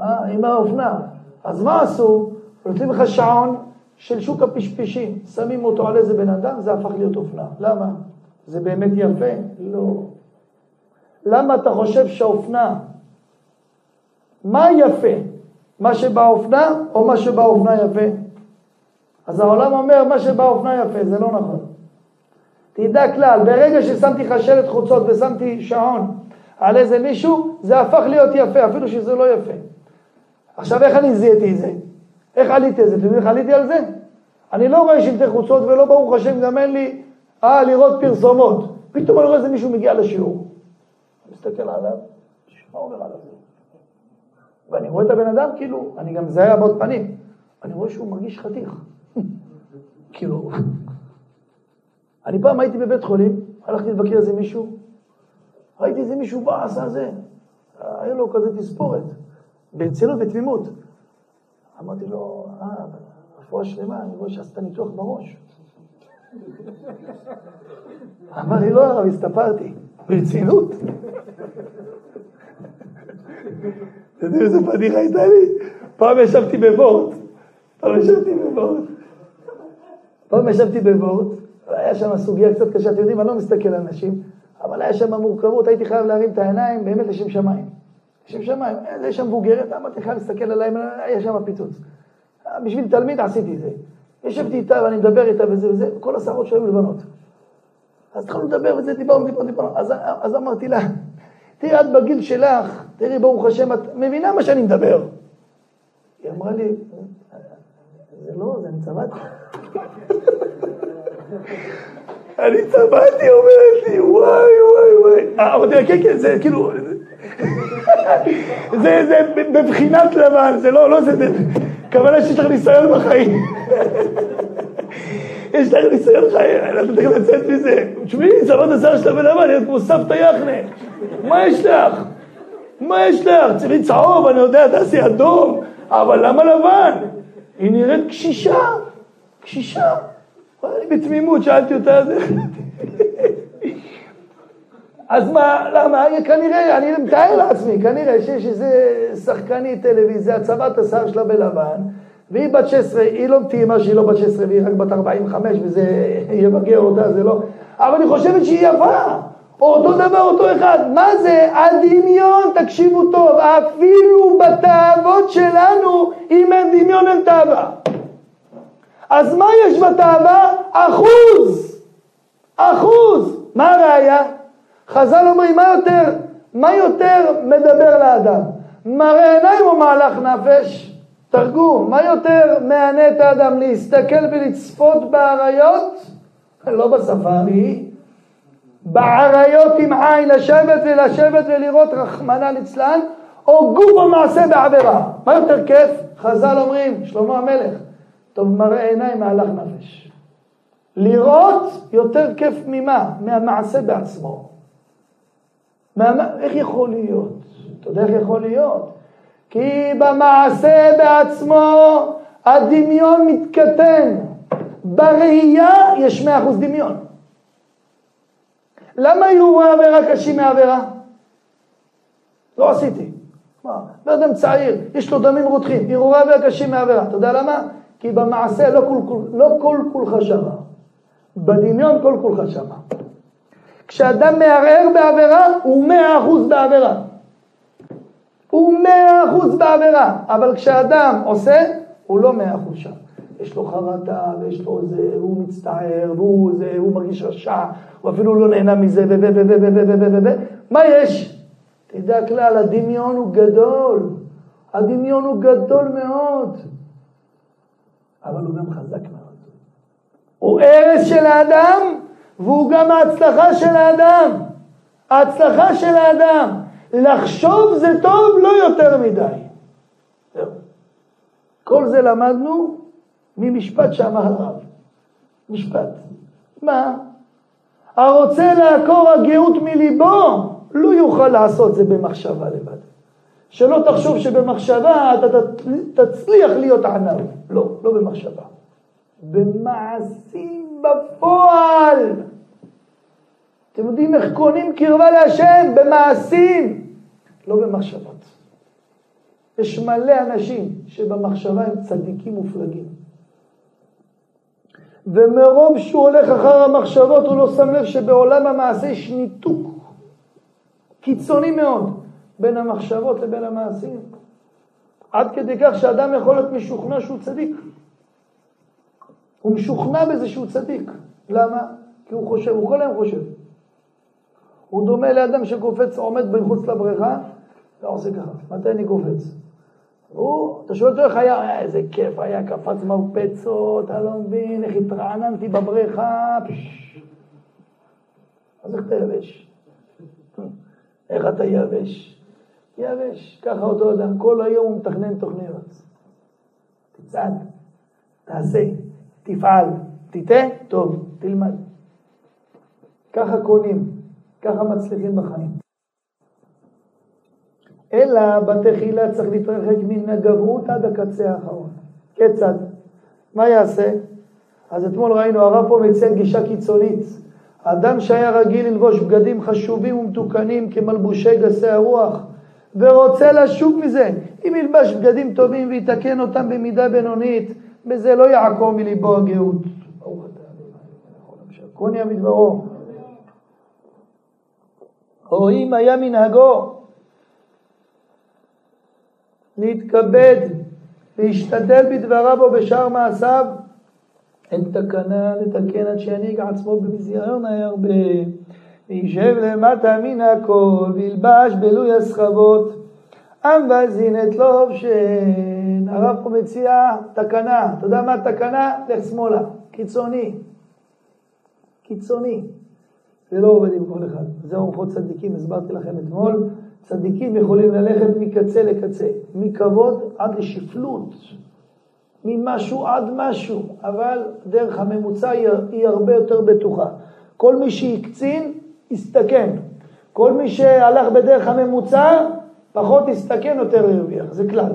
אה, עם האופנה. אז מה עשו? נותנים לך שעון של שוק הפשפשים, שמים אותו על איזה בן אדם, זה הפך להיות אופנה. למה? זה באמת יפה? לא. למה אתה חושב שהאופנה, מה יפה? מה שבאופנה או מה שבאופנה יפה? אז העולם אומר, מה שבאופנה יפה, זה לא נכון. תדע כלל, ברגע ששמתי לך שלט חוצות ושמתי שעון על איזה מישהו, זה הפך להיות יפה, אפילו שזה לא יפה. עכשיו, איך אני זיהיתי את זה? איך עליתי את זה? אתם יודעים איך עליתי על זה? אני לא רואה שלטי חוצות ולא ברוך השם גם אין לי, אה, לראות פרסומות. פתאום אני רואה איזה מישהו מגיע לשיעור. אני מסתכל עליו, מה אומר עליו? ואני רואה את הבן אדם כאילו, אני גם מזהה הבעות פנים, אני רואה שהוא מרגיש חתיך. כאילו, אני פעם הייתי בבית חולים, הלכתי לבקר איזה מישהו, ראיתי איזה מישהו בא, עשה זה, היה לו כזה תספורת, ברצינות ותמימות. אמרתי לו, אה, רפואה שלמה, אני רואה שעשית ניתוח בראש. אמר לי, לא הרב, הסתפרתי. ברצינות? אתה יודע איזה פדיחה הייתה לי? פעם ישבתי בוורט, פעם ישבתי בוורט. פעם ישבתי בוורט, והיה שם סוגיה קצת קשה, אתם יודעים, אני לא מסתכל על אנשים, אבל היה שם מורכבות, הייתי חייב להרים את העיניים באמת לשם שמיים. לשם שמיים, זה שם מבוגרת, אמרתי חייב להסתכל עליהם, היה שם פיצוץ. בשביל תלמיד עשיתי את זה. ישבתי איתה ואני מדבר איתה וזה וזה, כל השערות שהיו לבנות. אז התחלנו לדבר וזה, דיברנו, דיברנו, דיברנו. אז, אז אמרתי לה, תראי, את בגיל שלך, תראי, ברוך השם, את מבינה מה שאני מדבר. היא אמרה לי, זה לא, זה אני צבעתי. אני צבעתי, אומרת לי, וואי, וואי, וואי. אה, אמרתי לה, כן, כן, זה כאילו... זה, זה בבחינת לבן, זה לא, לא, זה... כוונה שיש לך ניסיון בחיים. יש לך ניסיון חיים, אתה צריך לצאת מזה. תשמעי, צבעת השיער של הבן אדם, כמו סבתא יחנה. מה יש לך? מה יש לך? צריכי צהוב, אני יודע, תעשי אדום, אבל למה לבן? היא נראית קשישה, קשישה. אני בתמימות שאלתי אותה, אז מה, למה? כנראה, אני מתאר לעצמי, כנראה שיש איזה שחקנית טלוויזיה, צבעת השיער שלה בלבן, והיא בת 16, היא לא טעימה שהיא לא בת 16 והיא רק בת 45 וזה יבגר אותה, זה לא... אבל אני חושבת שהיא יפה. אותו דבר, אותו אחד. מה זה? הדמיון, תקשיבו טוב, אפילו בתאוות שלנו, אם אין דמיון אין תאווה. אז מה יש בתאווה? אחוז. אחוז. מה הראיה? חז"ל אומרים, מה יותר, מה יותר מדבר לאדם? מראה עיניים או מהלך נפש? תרגום, מה יותר מענה את האדם להסתכל ולצפות באריות? לא בספארי, באריות עם עין, לשבת ולשבת ולראות רחמנא ליצלן, או גוף או מעשה בעבירה. מה יותר כיף? חז"ל אומרים, שלמה המלך, טוב מראה עיניים מהלך נפש. לראות יותר כיף ממה? מהמעשה בעצמו. מה, איך יכול להיות? אתה יודע איך יכול להיות? כי במעשה בעצמו הדמיון מתקטן. בראייה יש מאה אחוז דמיון. למה הרהורי עבירה קשים מעבירה? לא עשיתי. בן אדם צעיר, יש לו דמים רותחים, הרהורי עבירה קשים מעבירה. אתה יודע למה? כי במעשה לא כל, כל, לא כל כולך שמה. בדמיון כל כולך שמה. כשאדם מערער בעבירה, הוא מאה אחוז בעבירה. הוא מאה אחוז בעבירה, אבל כשאדם עושה, הוא לא מאה אחוז שם. יש לו חרטה, ויש לו זה, והוא מצטער, והוא זה, הוא מרגיש רשע, הוא אפילו לא נהנה מזה, ו... ו... ו... ו... ו... ו... ו... ו... מה יש? תדע כלל, הדמיון הוא גדול. הדמיון הוא גדול מאוד. אבל הוא גם חזק מאוד. הוא הרס של האדם, והוא גם ההצלחה של האדם. ההצלחה של האדם. לחשוב זה טוב לא יותר מדי. כל זה למדנו ממשפט שאמר הרב. משפט. מה? הרוצה לעקור הגאות מליבו, לא יוכל לעשות זה במחשבה לבד. שלא תחשוב שבמחשבה אתה תצליח להיות ענב. לא, לא במחשבה. במעשים בפועל. אתם יודעים איך קונים קרבה להשם? במעשים, לא במחשבות. יש מלא אנשים שבמחשבה הם צדיקים מופלגים. ומרוב שהוא הולך אחר המחשבות הוא לא שם לב שבעולם המעשה יש ניתוק קיצוני מאוד בין המחשבות לבין המעשים. עד כדי כך שאדם יכול להיות משוכנע שהוא צדיק. הוא משוכנע בזה שהוא צדיק. למה? כי הוא חושב, הוא כל היום חושב. הוא דומה לאדם שקופץ, עומד מחוץ לבריכה, ועושה ככה, מתי אני קופץ? הוא, אתה שואל אותו איך היה, איזה כיף היה, קפץ מרפצות, אתה לא מבין, איך התרעננתי בבריכה. אז איך אתה יבש? איך אתה יבש? יבש, ככה אותו אדם, כל היום הוא מתכנן תוכניות. תצעד, תעשה, תפעל, תטעה, טוב, תלמד. ככה קונים. ככה מצליחים בחיים. אלא בתחילה צריך להתרחק מן הגברות עד הקצה האחרון. כיצד? מה יעשה? אז אתמול ראינו, הרב פה מציין גישה קיצונית. אדם שהיה רגיל ללבוש בגדים חשובים ומתוקנים כמלבושי גסי הרוח, ורוצה לשוב מזה, אם ילבש בגדים טובים ויתקן אותם במידה בינונית, בזה לא יעקור מליבו הגאות. אתה, קוני המדברו. או אם היה מנהגו. להתכבד, להשתדל בדבריו או בשאר מעשיו, אין תקנה לתקן עד שינהיג עצמו במזיון הרבה, וישב למטה מן הכל, וילבש בלוי הסחבות, ואזין את לובשן. הרב פה מציע תקנה, אתה יודע מה תקנה? לך שמאלה, קיצוני. קיצוני. זה לא עובד עם כל אחד. זה אורחות צדיקים, הסברתי לכם אתמול. צדיקים יכולים ללכת מקצה לקצה, מכבוד עד לשפלות, ממשהו עד משהו, אבל דרך הממוצע היא הרבה יותר בטוחה. כל מי שהקצין, הסתכן. כל מי שהלך בדרך הממוצע, פחות הסתכן, יותר הרוויח. זה כלל.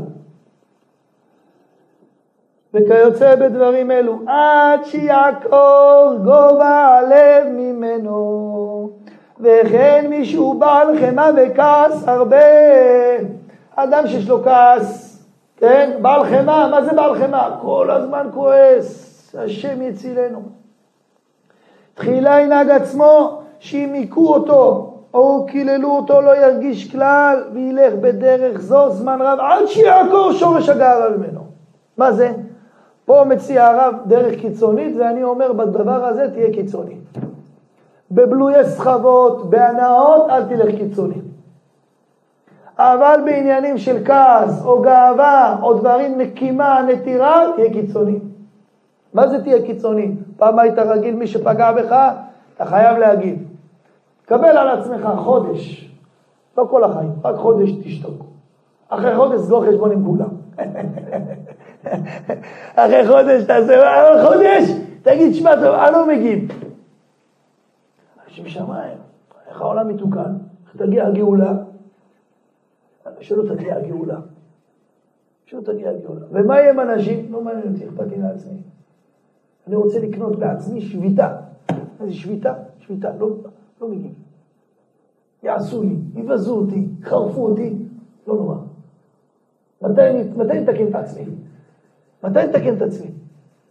וכיוצא בדברים אלו, עד שיעקור גובה הלב ממנו, וכן מי שהוא בעל חמא וכעס הרבה. אדם שיש לו כעס, כן? בעל חמא, מה זה בעל חמא? כל הזמן כועס, השם יצילנו. תחילה ינהג עצמו, היכו אותו או קיללו אותו לא ירגיש כלל וילך בדרך זו זמן רב עד שיעקור שורש הגאווה ממנו. מה זה? פה מציע הרב דרך קיצונית, ואני אומר בדבר הזה תהיה קיצוני. בבלויי סחבות, בהנאות, אל תלך קיצוני. אבל בעניינים של כעס או גאווה או דברים נקימה, נטירה, תהיה קיצוני. מה זה תהיה קיצוני? פעם היית רגיל מי שפגע בך, אתה חייב להגיב. קבל על עצמך חודש, לא כל החיים, רק חודש תשתוק. אחרי חודש סגור חשבון עם כולם. אחרי חודש תעשה, אחרי חודש תגיד, שמע טוב, אני לא מגיב. אנשים שמיים, איך העולם מתוקן, איך תגיע הגאולה? שלא תגיע הגאולה. שלא תגיע הגאולה. ומה יהיה עם אנשים? לא מעניין אותי, אכפת לי לעצמי. אני רוצה לקנות בעצמי שביתה. איזה שביתה? שביתה. לא, לא מגיב. יעשו לי, יבזו אותי, חרפו אותי, לא נורא. מתי, מתי נתקן את עצמי? מתי נתקן את עצמי?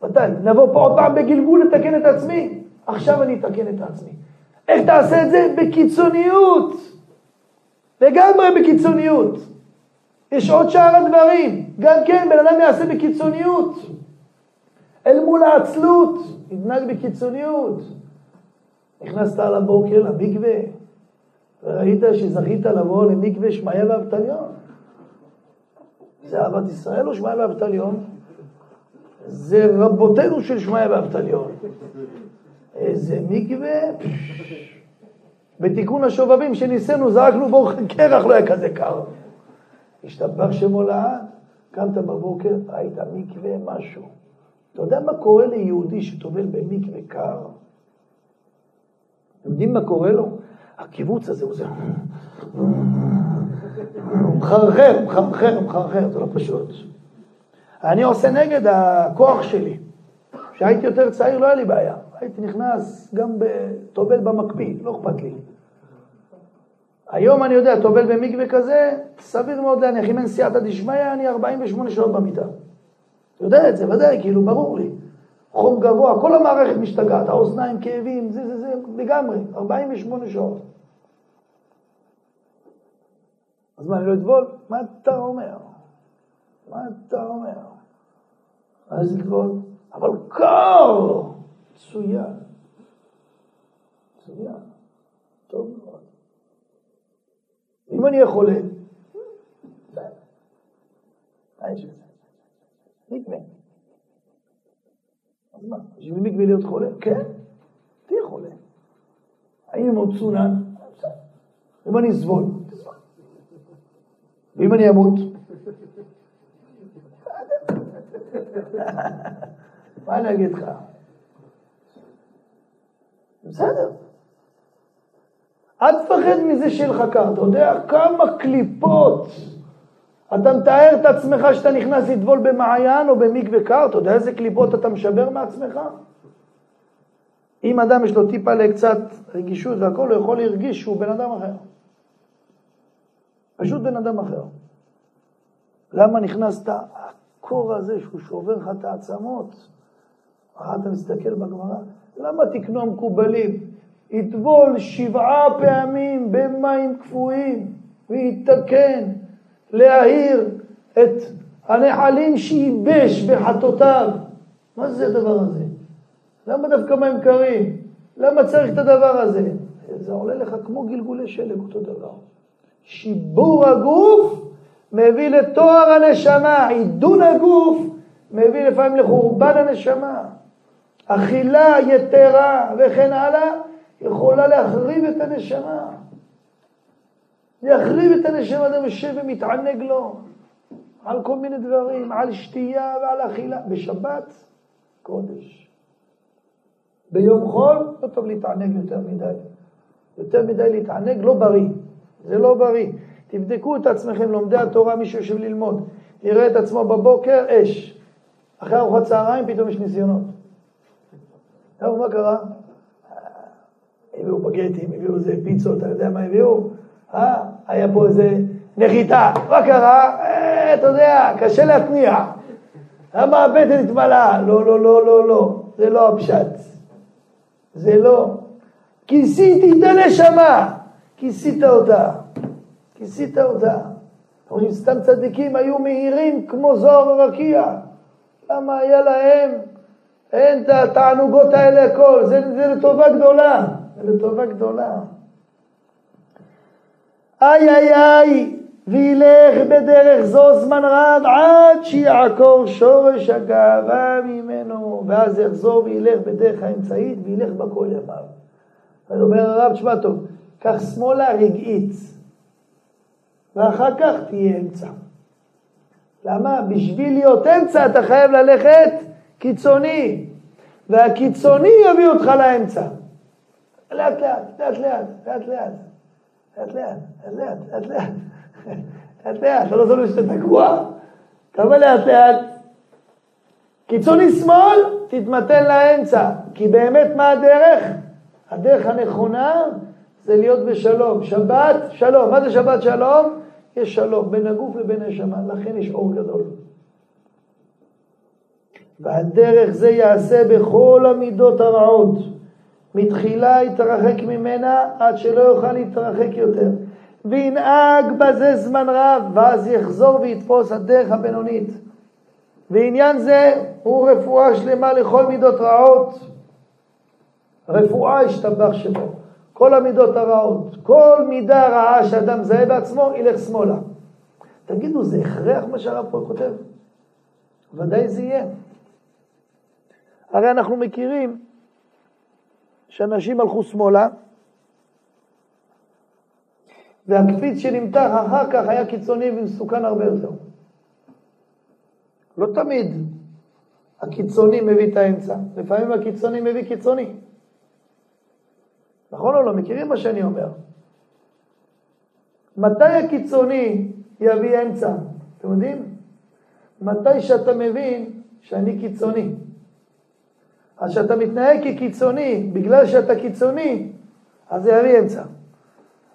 מתי? נבוא פה עוד פעם בגלגול לתקן את עצמי? עכשיו אני אתקן את עצמי. איך תעשה את זה? בקיצוניות. לגמרי בקיצוניות. יש עוד שאר הדברים. גם כן, בן אדם יעשה בקיצוניות. אל מול העצלות, יתנהג בקיצוניות. נכנסת על הבוקר למקווה, וראית שזכית לבוא למקווה שמעיה ואבטליון. זה אהבת ישראל או שמעיה ואבטליון? זה רבותינו של שמעיה ואבטליון. איזה מקווה, בתיקון השובבים שניסינו, זרקנו בו קרח, לא היה כזה קר. השתבח שמו לעד, קמת בבוקר, ראית מקווה, משהו. אתה יודע מה קורה ליהודי שטובל במקווה קר? אתם יודעים מה קורה לו? הקיבוץ הזה הוא זה... הוא מחרחר, הוא מחרחר, הוא מחרחר, זה לא פשוט. אני עושה נגד הכוח שלי. כשהייתי יותר צעיר לא היה לי בעיה. הייתי נכנס גם טובל במקפיא, לא אכפת לי. היום אני יודע, טובל במקווה כזה, סביר מאוד להניח, אם אין סייעתא דשמיא, אני 48 שעות במיטה. יודע את זה, ודאי, כאילו, ברור לי. חום גבוה, כל המערכת משתגעת, האוזניים, כאבים, זה, זה, זה, לגמרי, 48 שעות. אז מה, אני לא אטבול? מה אתה אומר? מה אתה אומר? אז לטבול? אבל קר! מצוין. מצוין. טוב מאוד. אם אני בזה? מקווה. אז מה, בשביל מקווה להיות חולה? כן, תהיה חולה. האם עוד צונן? אם אני אסבול, ואם אני אמות? מה אני אגיד לך? בסדר. אל תפחד מזה שיהיה לך קר. אתה יודע כמה קליפות אתה מתאר את עצמך שאתה נכנס לטבול במעיין או במקווה קר, אתה יודע איזה קליפות אתה משבר מעצמך? אם אדם יש לו טיפה לקצת רגישות והכול, הוא יכול להרגיש שהוא בן אדם אחר. פשוט בן אדם אחר. למה נכנסת הקור הזה שהוא שובר לך את העצמות? אחר אתה מסתכל בגמרא, למה תקנו המקובלים? יטבול שבעה פעמים במים קפואים ויתקן להאיר את הנחלים שייבש בחטאותיו. מה זה הדבר הזה? למה דווקא מים קרים? למה צריך את הדבר הזה? זה עולה לך כמו גלגולי שלג אותו דבר. שיבור הגוף מביא לתואר הנשמה, עידון הגוף מביא לפעמים לחורבן הנשמה. אכילה יתרה וכן הלאה יכולה להחריב את הנשמה. יחריב את הנשמה, אדם יושב ומתענג לו על כל מיני דברים, על שתייה ועל אכילה. בשבת, קודש. ביום חול, לא טוב להתענג יותר מדי. יותר מדי להתענג לא בריא. זה לא בריא. תבדקו את עצמכם, לומדי התורה, מי שיושב ללמוד, יראה את עצמו בבוקר, אש. אחרי ארוחת צהריים פתאום יש ניסיונות. טוב, מה קרה? הביאו בגטים, הביאו איזה פיצות, אתה יודע מה הביאו? אה? היה פה איזה נחיתה. מה קרה? אה, אתה יודע, קשה להתניע. למה הבטן התמלאה? לא, לא, לא, לא, לא. זה לא הפשט. זה לא. כיסיתי את הנשמה. כיסית אותה. כיסית אותה. אומרים, סתם צדיקים היו מהירים כמו זוהר ורקיע. למה היה להם? אין את התענוגות האלה הכל. זה, זה לטובה גדולה. זה לטובה גדולה. איי איי איי, וילך בדרך זו זמן רב עד שיעקור שורש הגאווה ממנו, ואז יחזור וילך בדרך האמצעית וילך בכל ימיו. אז אומר הרב, תשמע טוב, קח שמאלה רגעית, ואחר כך תהיה אמצע. למה? בשביל להיות אמצע אתה חייב ללכת קיצוני, והקיצוני יביא אותך לאמצע. לאט לאט, לאט לאט, לאט לאט. לאט לאט, לאט לאט, לאט לאט, לאט לאט, אתה לא שומע שאתה תקוע? כמה לאט לאט? קיצוני שמאל, תתמתן לאמצע, כי באמת מה הדרך? הדרך הנכונה זה להיות בשלום. שבת, שלום. מה זה שבת שלום? יש שלום בין הגוף לבין הנשמה, לכן יש אור גדול. ועל דרך זה יעשה בכל המידות הרעות. מתחילה יתרחק ממנה עד שלא יוכל להתרחק יותר. וינהג בזה זמן רב, ואז יחזור ויתפוס הדרך הבינונית. ועניין זה הוא רפואה שלמה לכל מידות רעות. רפואה השתבח שמו. כל המידות הרעות, כל מידה רעה שאדם מזהה בעצמו, ילך שמאלה. תגידו, זה הכרח מה שהרב פה כותב? ודאי זה יהיה. הרי אנחנו מכירים שאנשים הלכו שמאלה, והקפיץ שנמתח אחר כך היה קיצוני ומסוכן הרבה יותר. לא תמיד הקיצוני מביא את האמצע, לפעמים הקיצוני מביא קיצוני. נכון או לא? מכירים מה שאני אומר? מתי הקיצוני יביא אמצע? אתם יודעים? מתי שאתה מבין שאני קיצוני. אז כשאתה מתנהג כקיצוני, בגלל שאתה קיצוני, אז זה יביא אמצע.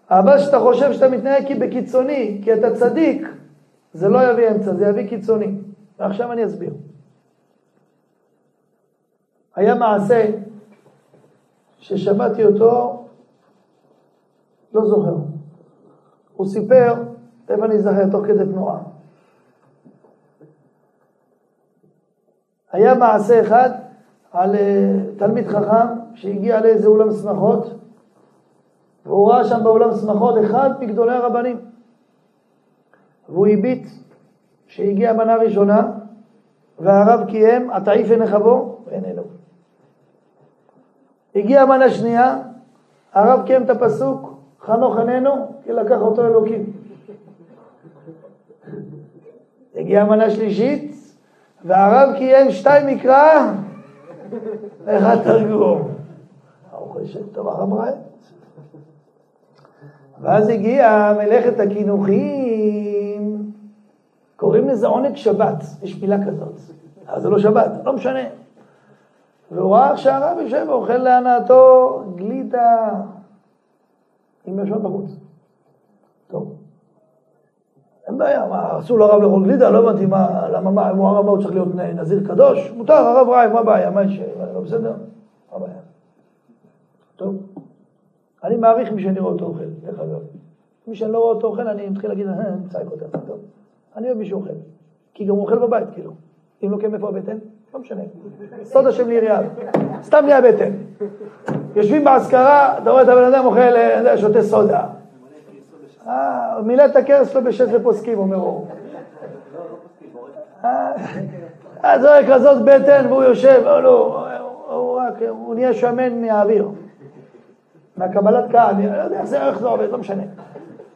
אבל כשאתה חושב שאתה מתנהג בקיצוני, כי אתה צדיק, זה לא יביא אמצע, זה יביא קיצוני. ועכשיו אני אסביר. היה מעשה ששמעתי אותו, לא זוכר. הוא סיפר, תכף אני אזכר תוך כדי תנועה. היה מעשה אחד על אה, תלמיד חכם שהגיע לאיזה אולם שמחות, והוא ראה שם באולם שמחות אחד מגדולי הרבנים. והוא הביט שהגיעה מנה ראשונה, והרב קיים, התעיף עיניך בו, ואיננו. הגיעה מנה שנייה, הרב קיים את הפסוק, חנוך עינינו, כי לקח אותו אלוקים. הגיעה מנה שלישית, והרב קיים שתיים מקרא, ואחד תרגום. השם טוב הרב רעי. ואז הגיעה מלאכת הקינוחים, קוראים לזה עונג שבת, יש מילה כזאת. אז זה לא שבת, לא משנה. והוא ראה שהרב יושב ואוכל להנאתו גלידה עם לשון בחוץ. טוב. אין בעיה, מה, אסור לרב לאכול גלידה? לא הבנתי מה, למה, מה, אם הוא הרב, הוא צריך להיות נזיר קדוש? מותר, הרב רעי, מה הבעיה? מה יש, לא בסדר? מה הבעיה? טוב. אני מעריך מי שאני רואה אותו אוכל, דרך אגב. מי שאני לא רואה אותו אוכל, אני מתחיל להגיד, אה, צייק יותר טוב. אני אוהב מי שאוכל. כי גם הוא אוכל בבית, כאילו. אם לא כן, איפה הבטן? לא משנה. סוד השם ליריעה. סתם נהיה בטן. יושבים באזכרה, אתה רואה את הבן אדם אוכל, אה, שותה סודה. אה, מילא את הכרס שלו בשש לפוסקים, אומר אור. אה, זורק כזאת בטן והוא יושב, לא, הוא נהיה שמן מהאוויר. מהקבלת קהל, אני לא יודע איך זה עובד, לא משנה.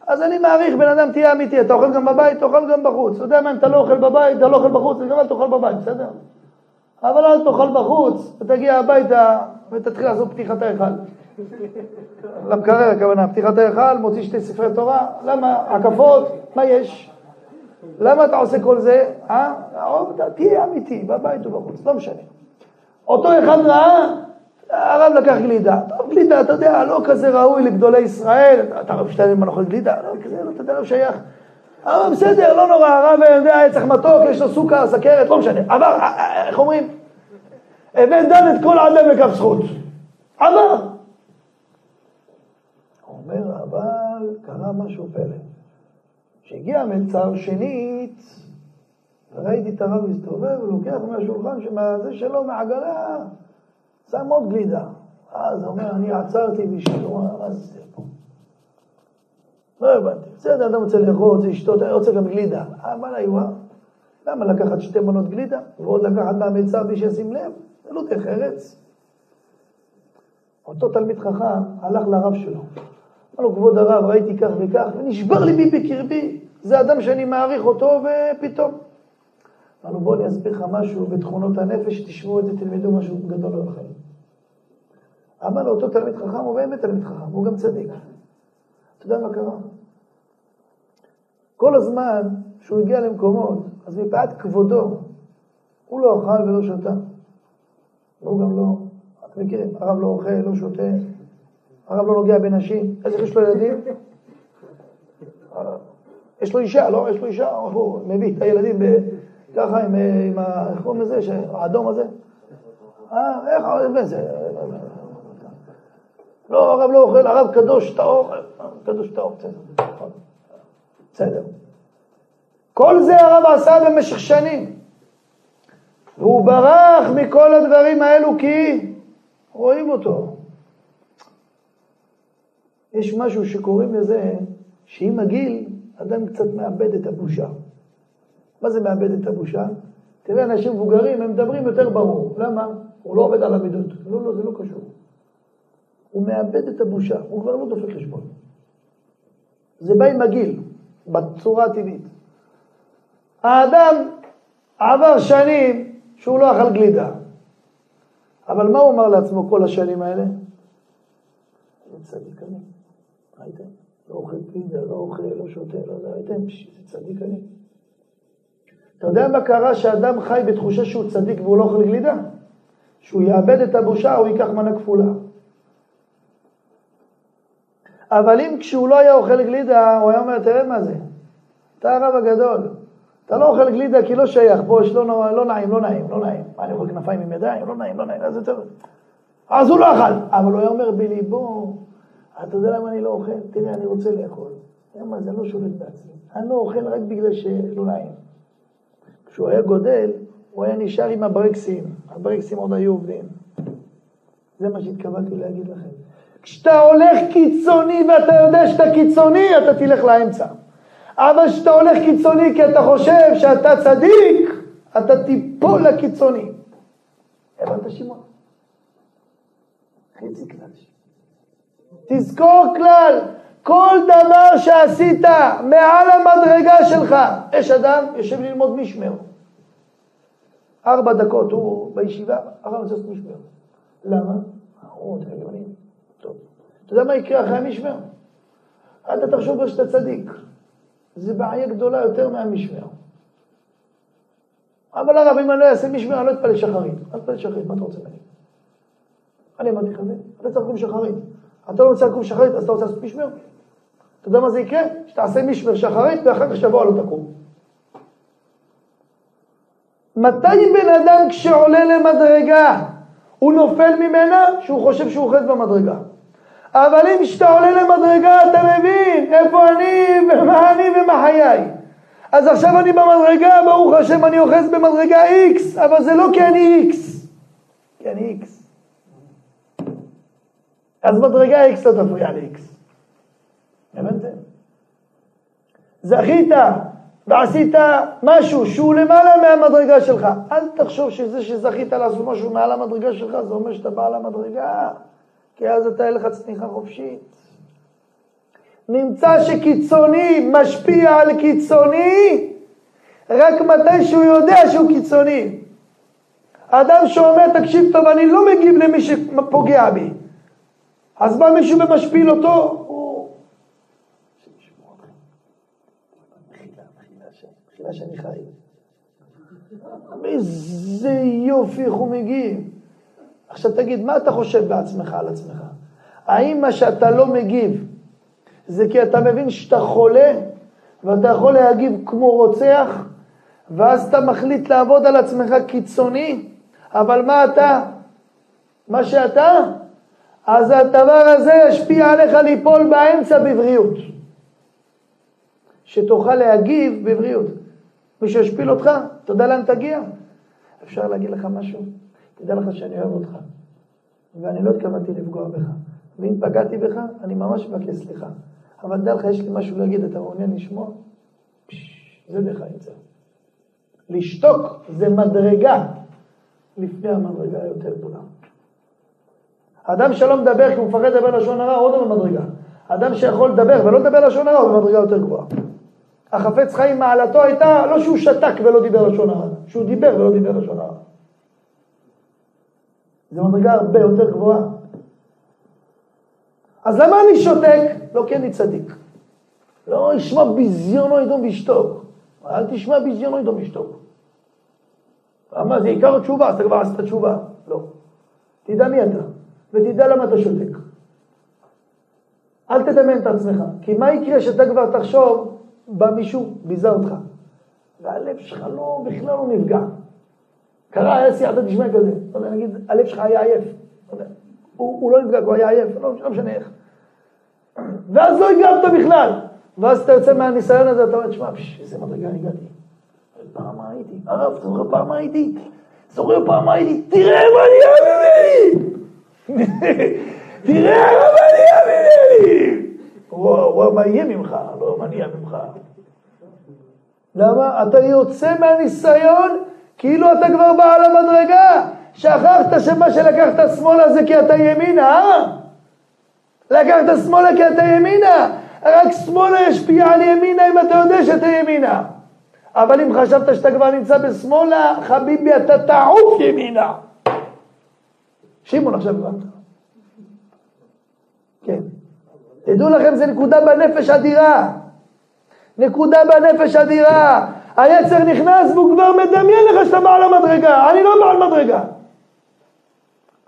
אז אני מעריך, בן אדם תהיה אמיתי, אתה אוכל גם בבית, תאכל גם בחוץ. אתה יודע מה, אם אתה לא אוכל בבית, אתה לא אוכל בחוץ, גם אל תאכל בבית, בסדר? אבל אל תאכל בחוץ, ותגיע הביתה ותתחיל לעשות פתיחת ההיכל. למקרר הכוונה, פתיחת ההיכל, מוציא שתי ספרי תורה, למה? הקפות, מה יש? למה אתה עושה כל זה? אה? תהיה אמיתי, בבית ובחוץ, לא משנה. אותו אחד ראה הרב לקח גלידה. טוב, גלידה, אתה יודע, לא כזה ראוי לגדולי ישראל. אתה רב שטיינמן אוכל גלידה? לא כזה, לא, אתה יודע, לא שייך. אבל בסדר, לא נורא, הרב יודע, היה צריך מתוק, יש לו סוכר, סכרת, לא משנה. עבר, אה, אה, איך אומרים? הבאת דן את כל עדם לכף זכות. עבר. אומר, אבל קרה משהו פלא. כשהגיע המלצר שנית, ראיתי את הרב מסתובב, הוא לוקח מהשולחן, זה שלו, מהעגלה, שם עוד גלידה. אז הוא אומר, אני עצרתי בשבילו, מה זה פה? לא הבנתי. בסדר, אדם רוצה לאכול, רוצה לשתות, רוצה גם גלידה. אבל היו, למה לקחת שתי מנות גלידה, ועוד לקחת מהמיצר בלי שישים לב? זה לא דרך ארץ. אותו תלמיד חכם הלך לרב שלו. אמר לו, כבוד הרב, ראיתי כך וכך, ונשבר ליבי בקרבי. זה אדם שאני מעריך אותו, ופתאום. אמר לו, בוא אני אסביר לך משהו בתכונות הנפש, תשמעו את זה, תלמדו משהו גדול על החיים. אמר לו, אותו תלמיד חכם הוא באמת תלמיד חכם, הוא גם צדיק. אתה יודע מה קרה? כל הזמן שהוא הגיע למקומות, אז מפאת כבודו, הוא לא אכל ולא שתה. והוא גם לא, אתם מכירים, הרב לא אוכל, לא שותה, הרב לא נוגע בנשים, אז יש לו ילדים? יש לו אישה, לא? יש לו אישה, הוא מביא את הילדים ככה עם, עם ה... איך קוראים לזה? האדום הזה? אה, איך, זה? לא, הרב לא אוכל, הרב קדוש טהור, קדוש טהור, בסדר. בסדר. כל זה הרב עשה במשך שנים. והוא ברח מכל הדברים האלו כי רואים אותו. יש משהו שקוראים לזה שעם הגיל אדם קצת מאבד את הבושה. מה זה מאבד את הבושה? תראה, אנשים מבוגרים, הם מדברים יותר ברור. למה? הוא לא עובד על המידות. לא, לא, זה לא קשור. הוא מאבד את הבושה, הוא כבר לא דופק חשבון. זה בא עם הגיל, בצורה הטבעית. האדם עבר שנים שהוא לא אכל גלידה, אבל מה הוא אמר לעצמו כל השנים האלה? זה צדיק אני. ראיתם? לא אוכל גלידה, לא אוכל, לא שותה, לא ראיתם? זה צדיק אני. אתה יודע מה קרה שאדם חי בתחושה שהוא צדיק והוא לא אוכל גלידה? שהוא יאבד את הבושה, הוא ייקח מנה כפולה. אבל אם כשהוא לא היה אוכל גלידה, הוא היה אומר, תראה מה זה, אתה הרב הגדול, אתה לא אוכל גלידה כי לא שייך, בוא, יש לא, לא נעים, לא נעים, לא נעים. מה, אני אוכל כנפיים עם ידיים? לא נעים, לא נעים, אז יותר... אז הוא לא אכל. אבל הוא היה אומר בליבו, אתה יודע למה אני לא אוכל? תראה, אני רוצה לאכול. למה זה לא שולט בעצמי. אני לא אוכל רק בגלל שלא נעים. כשהוא היה גודל, הוא היה נשאר עם הברקסים. הברקסים עוד היו עובדים. זה מה שהתכוונתי להגיד לכם. כשאתה הולך קיצוני ואתה יודע שאתה קיצוני, אתה תלך לאמצע. אבל כשאתה הולך קיצוני כי אתה חושב שאתה צדיק, אתה תיפול לקיצוני. הבנת שמעון? חצי כלל. תזכור כלל, כל דבר שעשית מעל המדרגה שלך, יש אדם יושב ללמוד משמר. ארבע דקות הוא בישיבה, אחר כך לעשות משמר. למה? אתה יודע מה יקרה אחרי המשמר? אתה תחשוב שאתה צדיק. זה בעיה גדולה יותר מהמשמר. אבל הרב, אם אני לא אעשה משמר, אני לא אתפלל שחרית. אל תתפלל שחרית, מה אתה רוצה ממני? אני אמרתי לך, אתה צריך לקום שחרית. אתה לא רוצה לקום שחרית, אז אתה רוצה לעשות משמר? אתה יודע מה זה יקרה? שתעשה משמר שחרית, ואחר כך שבוע לא תקום. מתי בן אדם כשעולה למדרגה, הוא נופל ממנה שהוא חושב שהוא אוחז במדרגה? אבל אם כשאתה עולה למדרגה אתה מבין איפה אני ומה אני ומה חיי. אז עכשיו אני במדרגה, ברוך השם אני אוחז במדרגה X, אבל זה לא כי אני X, כי אני X. אז מדרגה X לא תפריע ל-X. הבנתם? זכית ועשית משהו שהוא למעלה מהמדרגה שלך. אל תחשוב שזה שזכית לעשות משהו מעל המדרגה שלך, זה אומר שאתה בעל המדרגה. כי אז אתה אין לך צניחה חופשית. נמצא שקיצוני משפיע על קיצוני רק מתי שהוא יודע שהוא קיצוני. אדם שאומר, תקשיב טוב, אני לא מגיב למי שפוגע בי. אז בא מישהו ומשפיל אותו, הוא... מחילה שאני חי. איזה יופי איך הוא מגיב. עכשיו תגיד, מה אתה חושב בעצמך על עצמך? האם מה שאתה לא מגיב זה כי אתה מבין שאתה חולה ואתה יכול להגיב כמו רוצח ואז אתה מחליט לעבוד על עצמך קיצוני, אבל מה אתה? מה שאתה? אז הדבר הזה ישפיע עליך ליפול באמצע בבריאות. שתוכל להגיב בבריאות. מי שישפיל אותך, אתה יודע לאן תגיע? אפשר להגיד לך משהו? תדע לך שאני אוהב אותך, ואני לא התכוונתי לפגוע בך. ואם פגעתי בך, אני ממש מבקש סליחה. אבל תדע לך, יש לי משהו להגיד, אתה מעוניין לשמוע? זה דרך האמצע. לשתוק זה מדרגה לפני המדרגה היותר גדולה. אדם שלא מדבר כי הוא מפחד לדבר לשון הרע, עוד לא במדרגה. אדם שיכול לדבר ולא לדבר לשון הרע, הוא במדרגה יותר גבוהה. החפץ חיים מעלתו הייתה לא שהוא שתק ולא דיבר לשון הרע, שהוא דיבר ולא דיבר לשון הרע. זו מדרגה הרבה יותר גבוהה. אז למה אני שותק? לא כי אני צדיק. לא ישמע ביזיונו ידום וישתוק. אל תשמע ביזיונו ידום וישתוק. מה זה עיקר התשובה, אז אתה כבר עשית תשובה. לא. תדע מי אתה, ותדע למה אתה שותק. אל תדמיין את עצמך, כי מה יקרה שאתה כבר תחשוב, בא מישהו, ביזה אותך, והלב שלך לא, בכלל לא נפגע. קרה, היה סייעתא דשמיא כזה, לא יודע, נגיד, הלב שלך היה עייף, הוא, הוא לא נפגע, הוא היה עייף, לא, לא משנה איך. ואז לא הגבת בכלל, ואז אתה יוצא מהניסיון הזה, אתה אומר, תשמע, איזה מדרגה הגעתי. פעם הייתי, הרב, אתה זוכר פעם הייתי? זוכר פעם הייתי, תראה מה נהיה ממני! תראה מה נהיה ממני! וואו, מה יהיה ממך? לא, מה נהיה ממך? למה? אתה יוצא מהניסיון כאילו אתה כבר בעל המדרגה. שכחת שמה שלקחת שמאלה זה כי אתה ימינה, אה? לקחת שמאלה כי אתה ימינה. רק שמאלה ישפיע על ימינה אם אתה יודע שאתה ימינה. אבל אם חשבת שאתה כבר נמצא בשמאלה, חביבי, אתה תעוף ימינה. שמעון עכשיו הבנת. כן. תדעו לכם, זה נקודה בנפש אדירה. נקודה בנפש אדירה. היצר נכנס והוא כבר מדמיין לך שאתה בעל המדרגה. אני לא בעל מדרגה.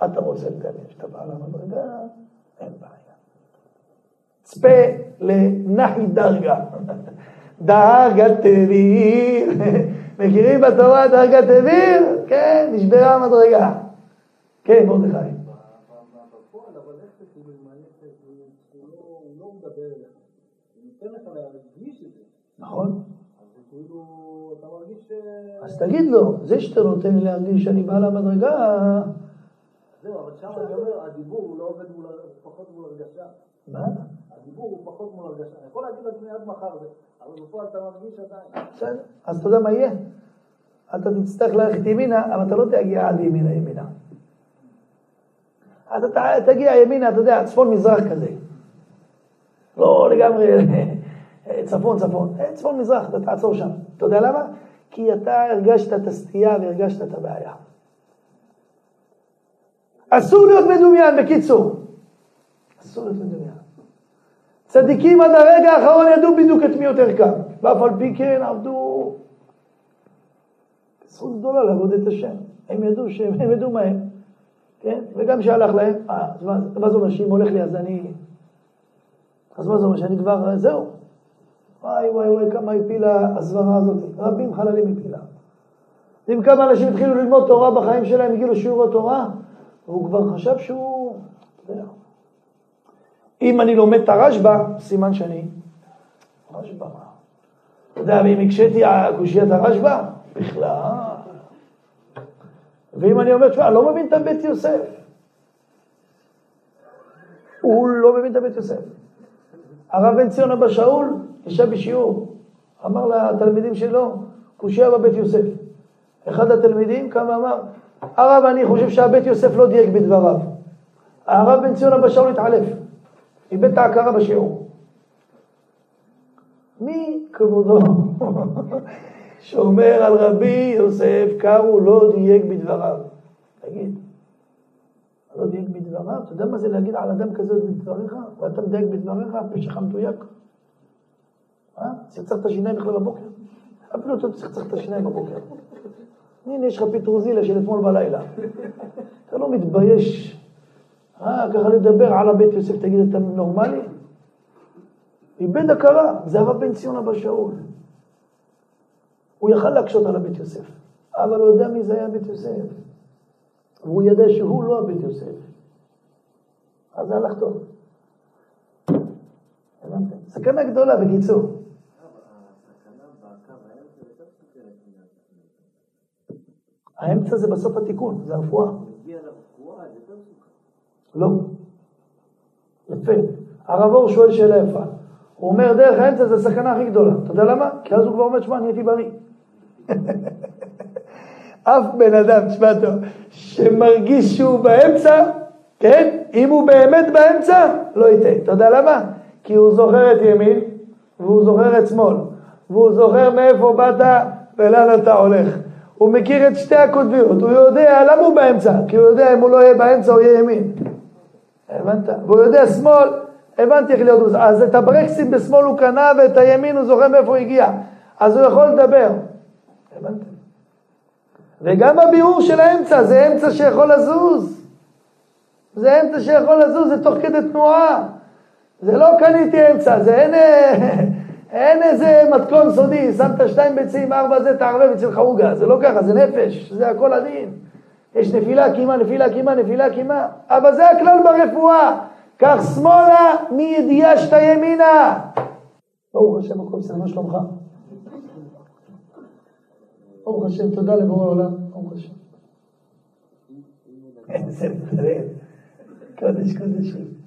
אתה רוצה לדמיין שאתה בעל המדרגה? אין בעיה. צפה לנחי דרגה. דרגת אוויר. מכירים בתורה דרגת אוויר? כן, נשברה המדרגה. כן, מרדכי. נכון. אז תגיד לו, זה שאתה נותן לי להרגיש שאני בעל המדרגה... זהו, אבל שם אני אומר, הדיבור הוא לא עובד פחות מול הרגשה. מה? הדיבור הוא פחות מול הרגשה. אני יכול להגיד לעצמי עד מחר זה, אבל בפועל אתה מרגיש עדיין. בסדר, אז אתה יודע מה יהיה? אתה תצטרך ללכת ימינה, אבל אתה לא תגיע עד ימינה ימינה. אז אתה תגיע ימינה, אתה יודע, צפון מזרח כזה. לא לגמרי צפון צפון, צפון מזרח, אתה תעצור שם. אתה יודע למה? כי אתה הרגשת את הסטייה והרגשת את הבעיה. אסור להיות מדומיין, בקיצור. אסור להיות מדומיין. צדיקים עד הרגע האחרון ידעו בדיוק את מי יותר קל, ואף על פי כן עבדו זכות גדולה לעבוד את השם. הם ידעו שהם הם ידעו מה הם, כן? וגם שהלך להם, אה, אז מה זה אומר שאם הולך לי אז אני... אז מה זה אומר שאני כבר, זהו. וואי וואי וואי כמה הפילה הסברה הזאת, רבים חללים הפילה. אם כמה אנשים התחילו ללמוד תורה בחיים שלהם, הגיעו לשיעור התורה, והוא כבר חשב שהוא, אם אני לומד את הרשב"א, סימן שאני, רשב"א, אתה יודע, ואם הקשיתי קושיית הרשב"א, בכלל. ואם אני אומר, תשמע, לא מבין את הבית יוסף. הוא לא מבין את הבית יוסף. הרב בן ציון אבא שאול ישב בשיעור, אמר לתלמידים שלו, קושייה בבית יוסף. אחד התלמידים קם ואמר, הרב, אני חושב שהבית יוסף לא דייק בדבריו. הרב בן ציון אבא שאול התעלף. איבד את ההכרה בשיעור. מי כבודו שאומר על רבי יוסף קרו לא דייק בדבריו? תגיד, לא דייק בדבריו? אתה יודע מה זה להגיד על אדם כזה בדבריך? ואתה מדייק בדבריך, פשעך מדויק? אה? צריך את השיניים בכלל בבוקר? אפילו אתה צריך את השיניים בבוקר. הנה, יש לך פטרוזיליה של אתמול בלילה. אתה לא מתבייש אה, ככה לדבר על הבית יוסף, תגיד, אתה נורמלי? איבד הכרה, זה הרב בן ציון אבא שאול. הוא יכל להקשות על הבית יוסף, אבל הוא יודע מי זה היה בית יוסף. והוא ידע שהוא לא הבית יוסף. אז זה הלך טוב. סכנה גדולה, בקיצור. האמצע זה בסוף התיקון, זה הרפואה. לא. יפה. הרב אור שואל שאלה יפה. הוא אומר, דרך האמצע זה הסכנה הכי גדולה. אתה יודע למה? כי אז הוא כבר אומר, שמע, נהייתי בריא. אף בן אדם, תשמע טוב, שמרגיש שהוא באמצע, כן? אם הוא באמת באמצע, לא ייתן. אתה יודע למה? כי הוא זוכר את ימין, והוא זוכר את שמאל, והוא זוכר מאיפה באת ולאן אתה הולך. הוא מכיר את שתי הקוטביות, הוא יודע למה הוא באמצע, כי הוא יודע אם הוא לא יהיה באמצע הוא יהיה ימין. הבנת? והוא יודע שמאל, הבנתי איך להיות, אז את הברקסים בשמאל הוא קנה ואת הימין הוא זוכר מאיפה הוא הגיע, אז הוא יכול לדבר. הבנת? וגם הביאור של האמצע, זה אמצע שיכול לזוז. זה אמצע שיכול לזוז, זה תוך כדי תנועה. זה לא קניתי אמצע, זה אין, אין איזה מתכון סודי, שמת שתיים ביצים, ארבע זה, תערבב אצלך עוגה, זה לא ככה, זה נפש, זה הכל הדין. יש נפילה קימה, נפילה קימה, נפילה קימה, אבל זה הכלל ברפואה, קח שמאלה מידיעה שאתה ימינה. ברוך השם, הכל בסדר, מה שלומך? ברוך השם, תודה לבורא העולם, ברוך השם. איזה קודש קודשים.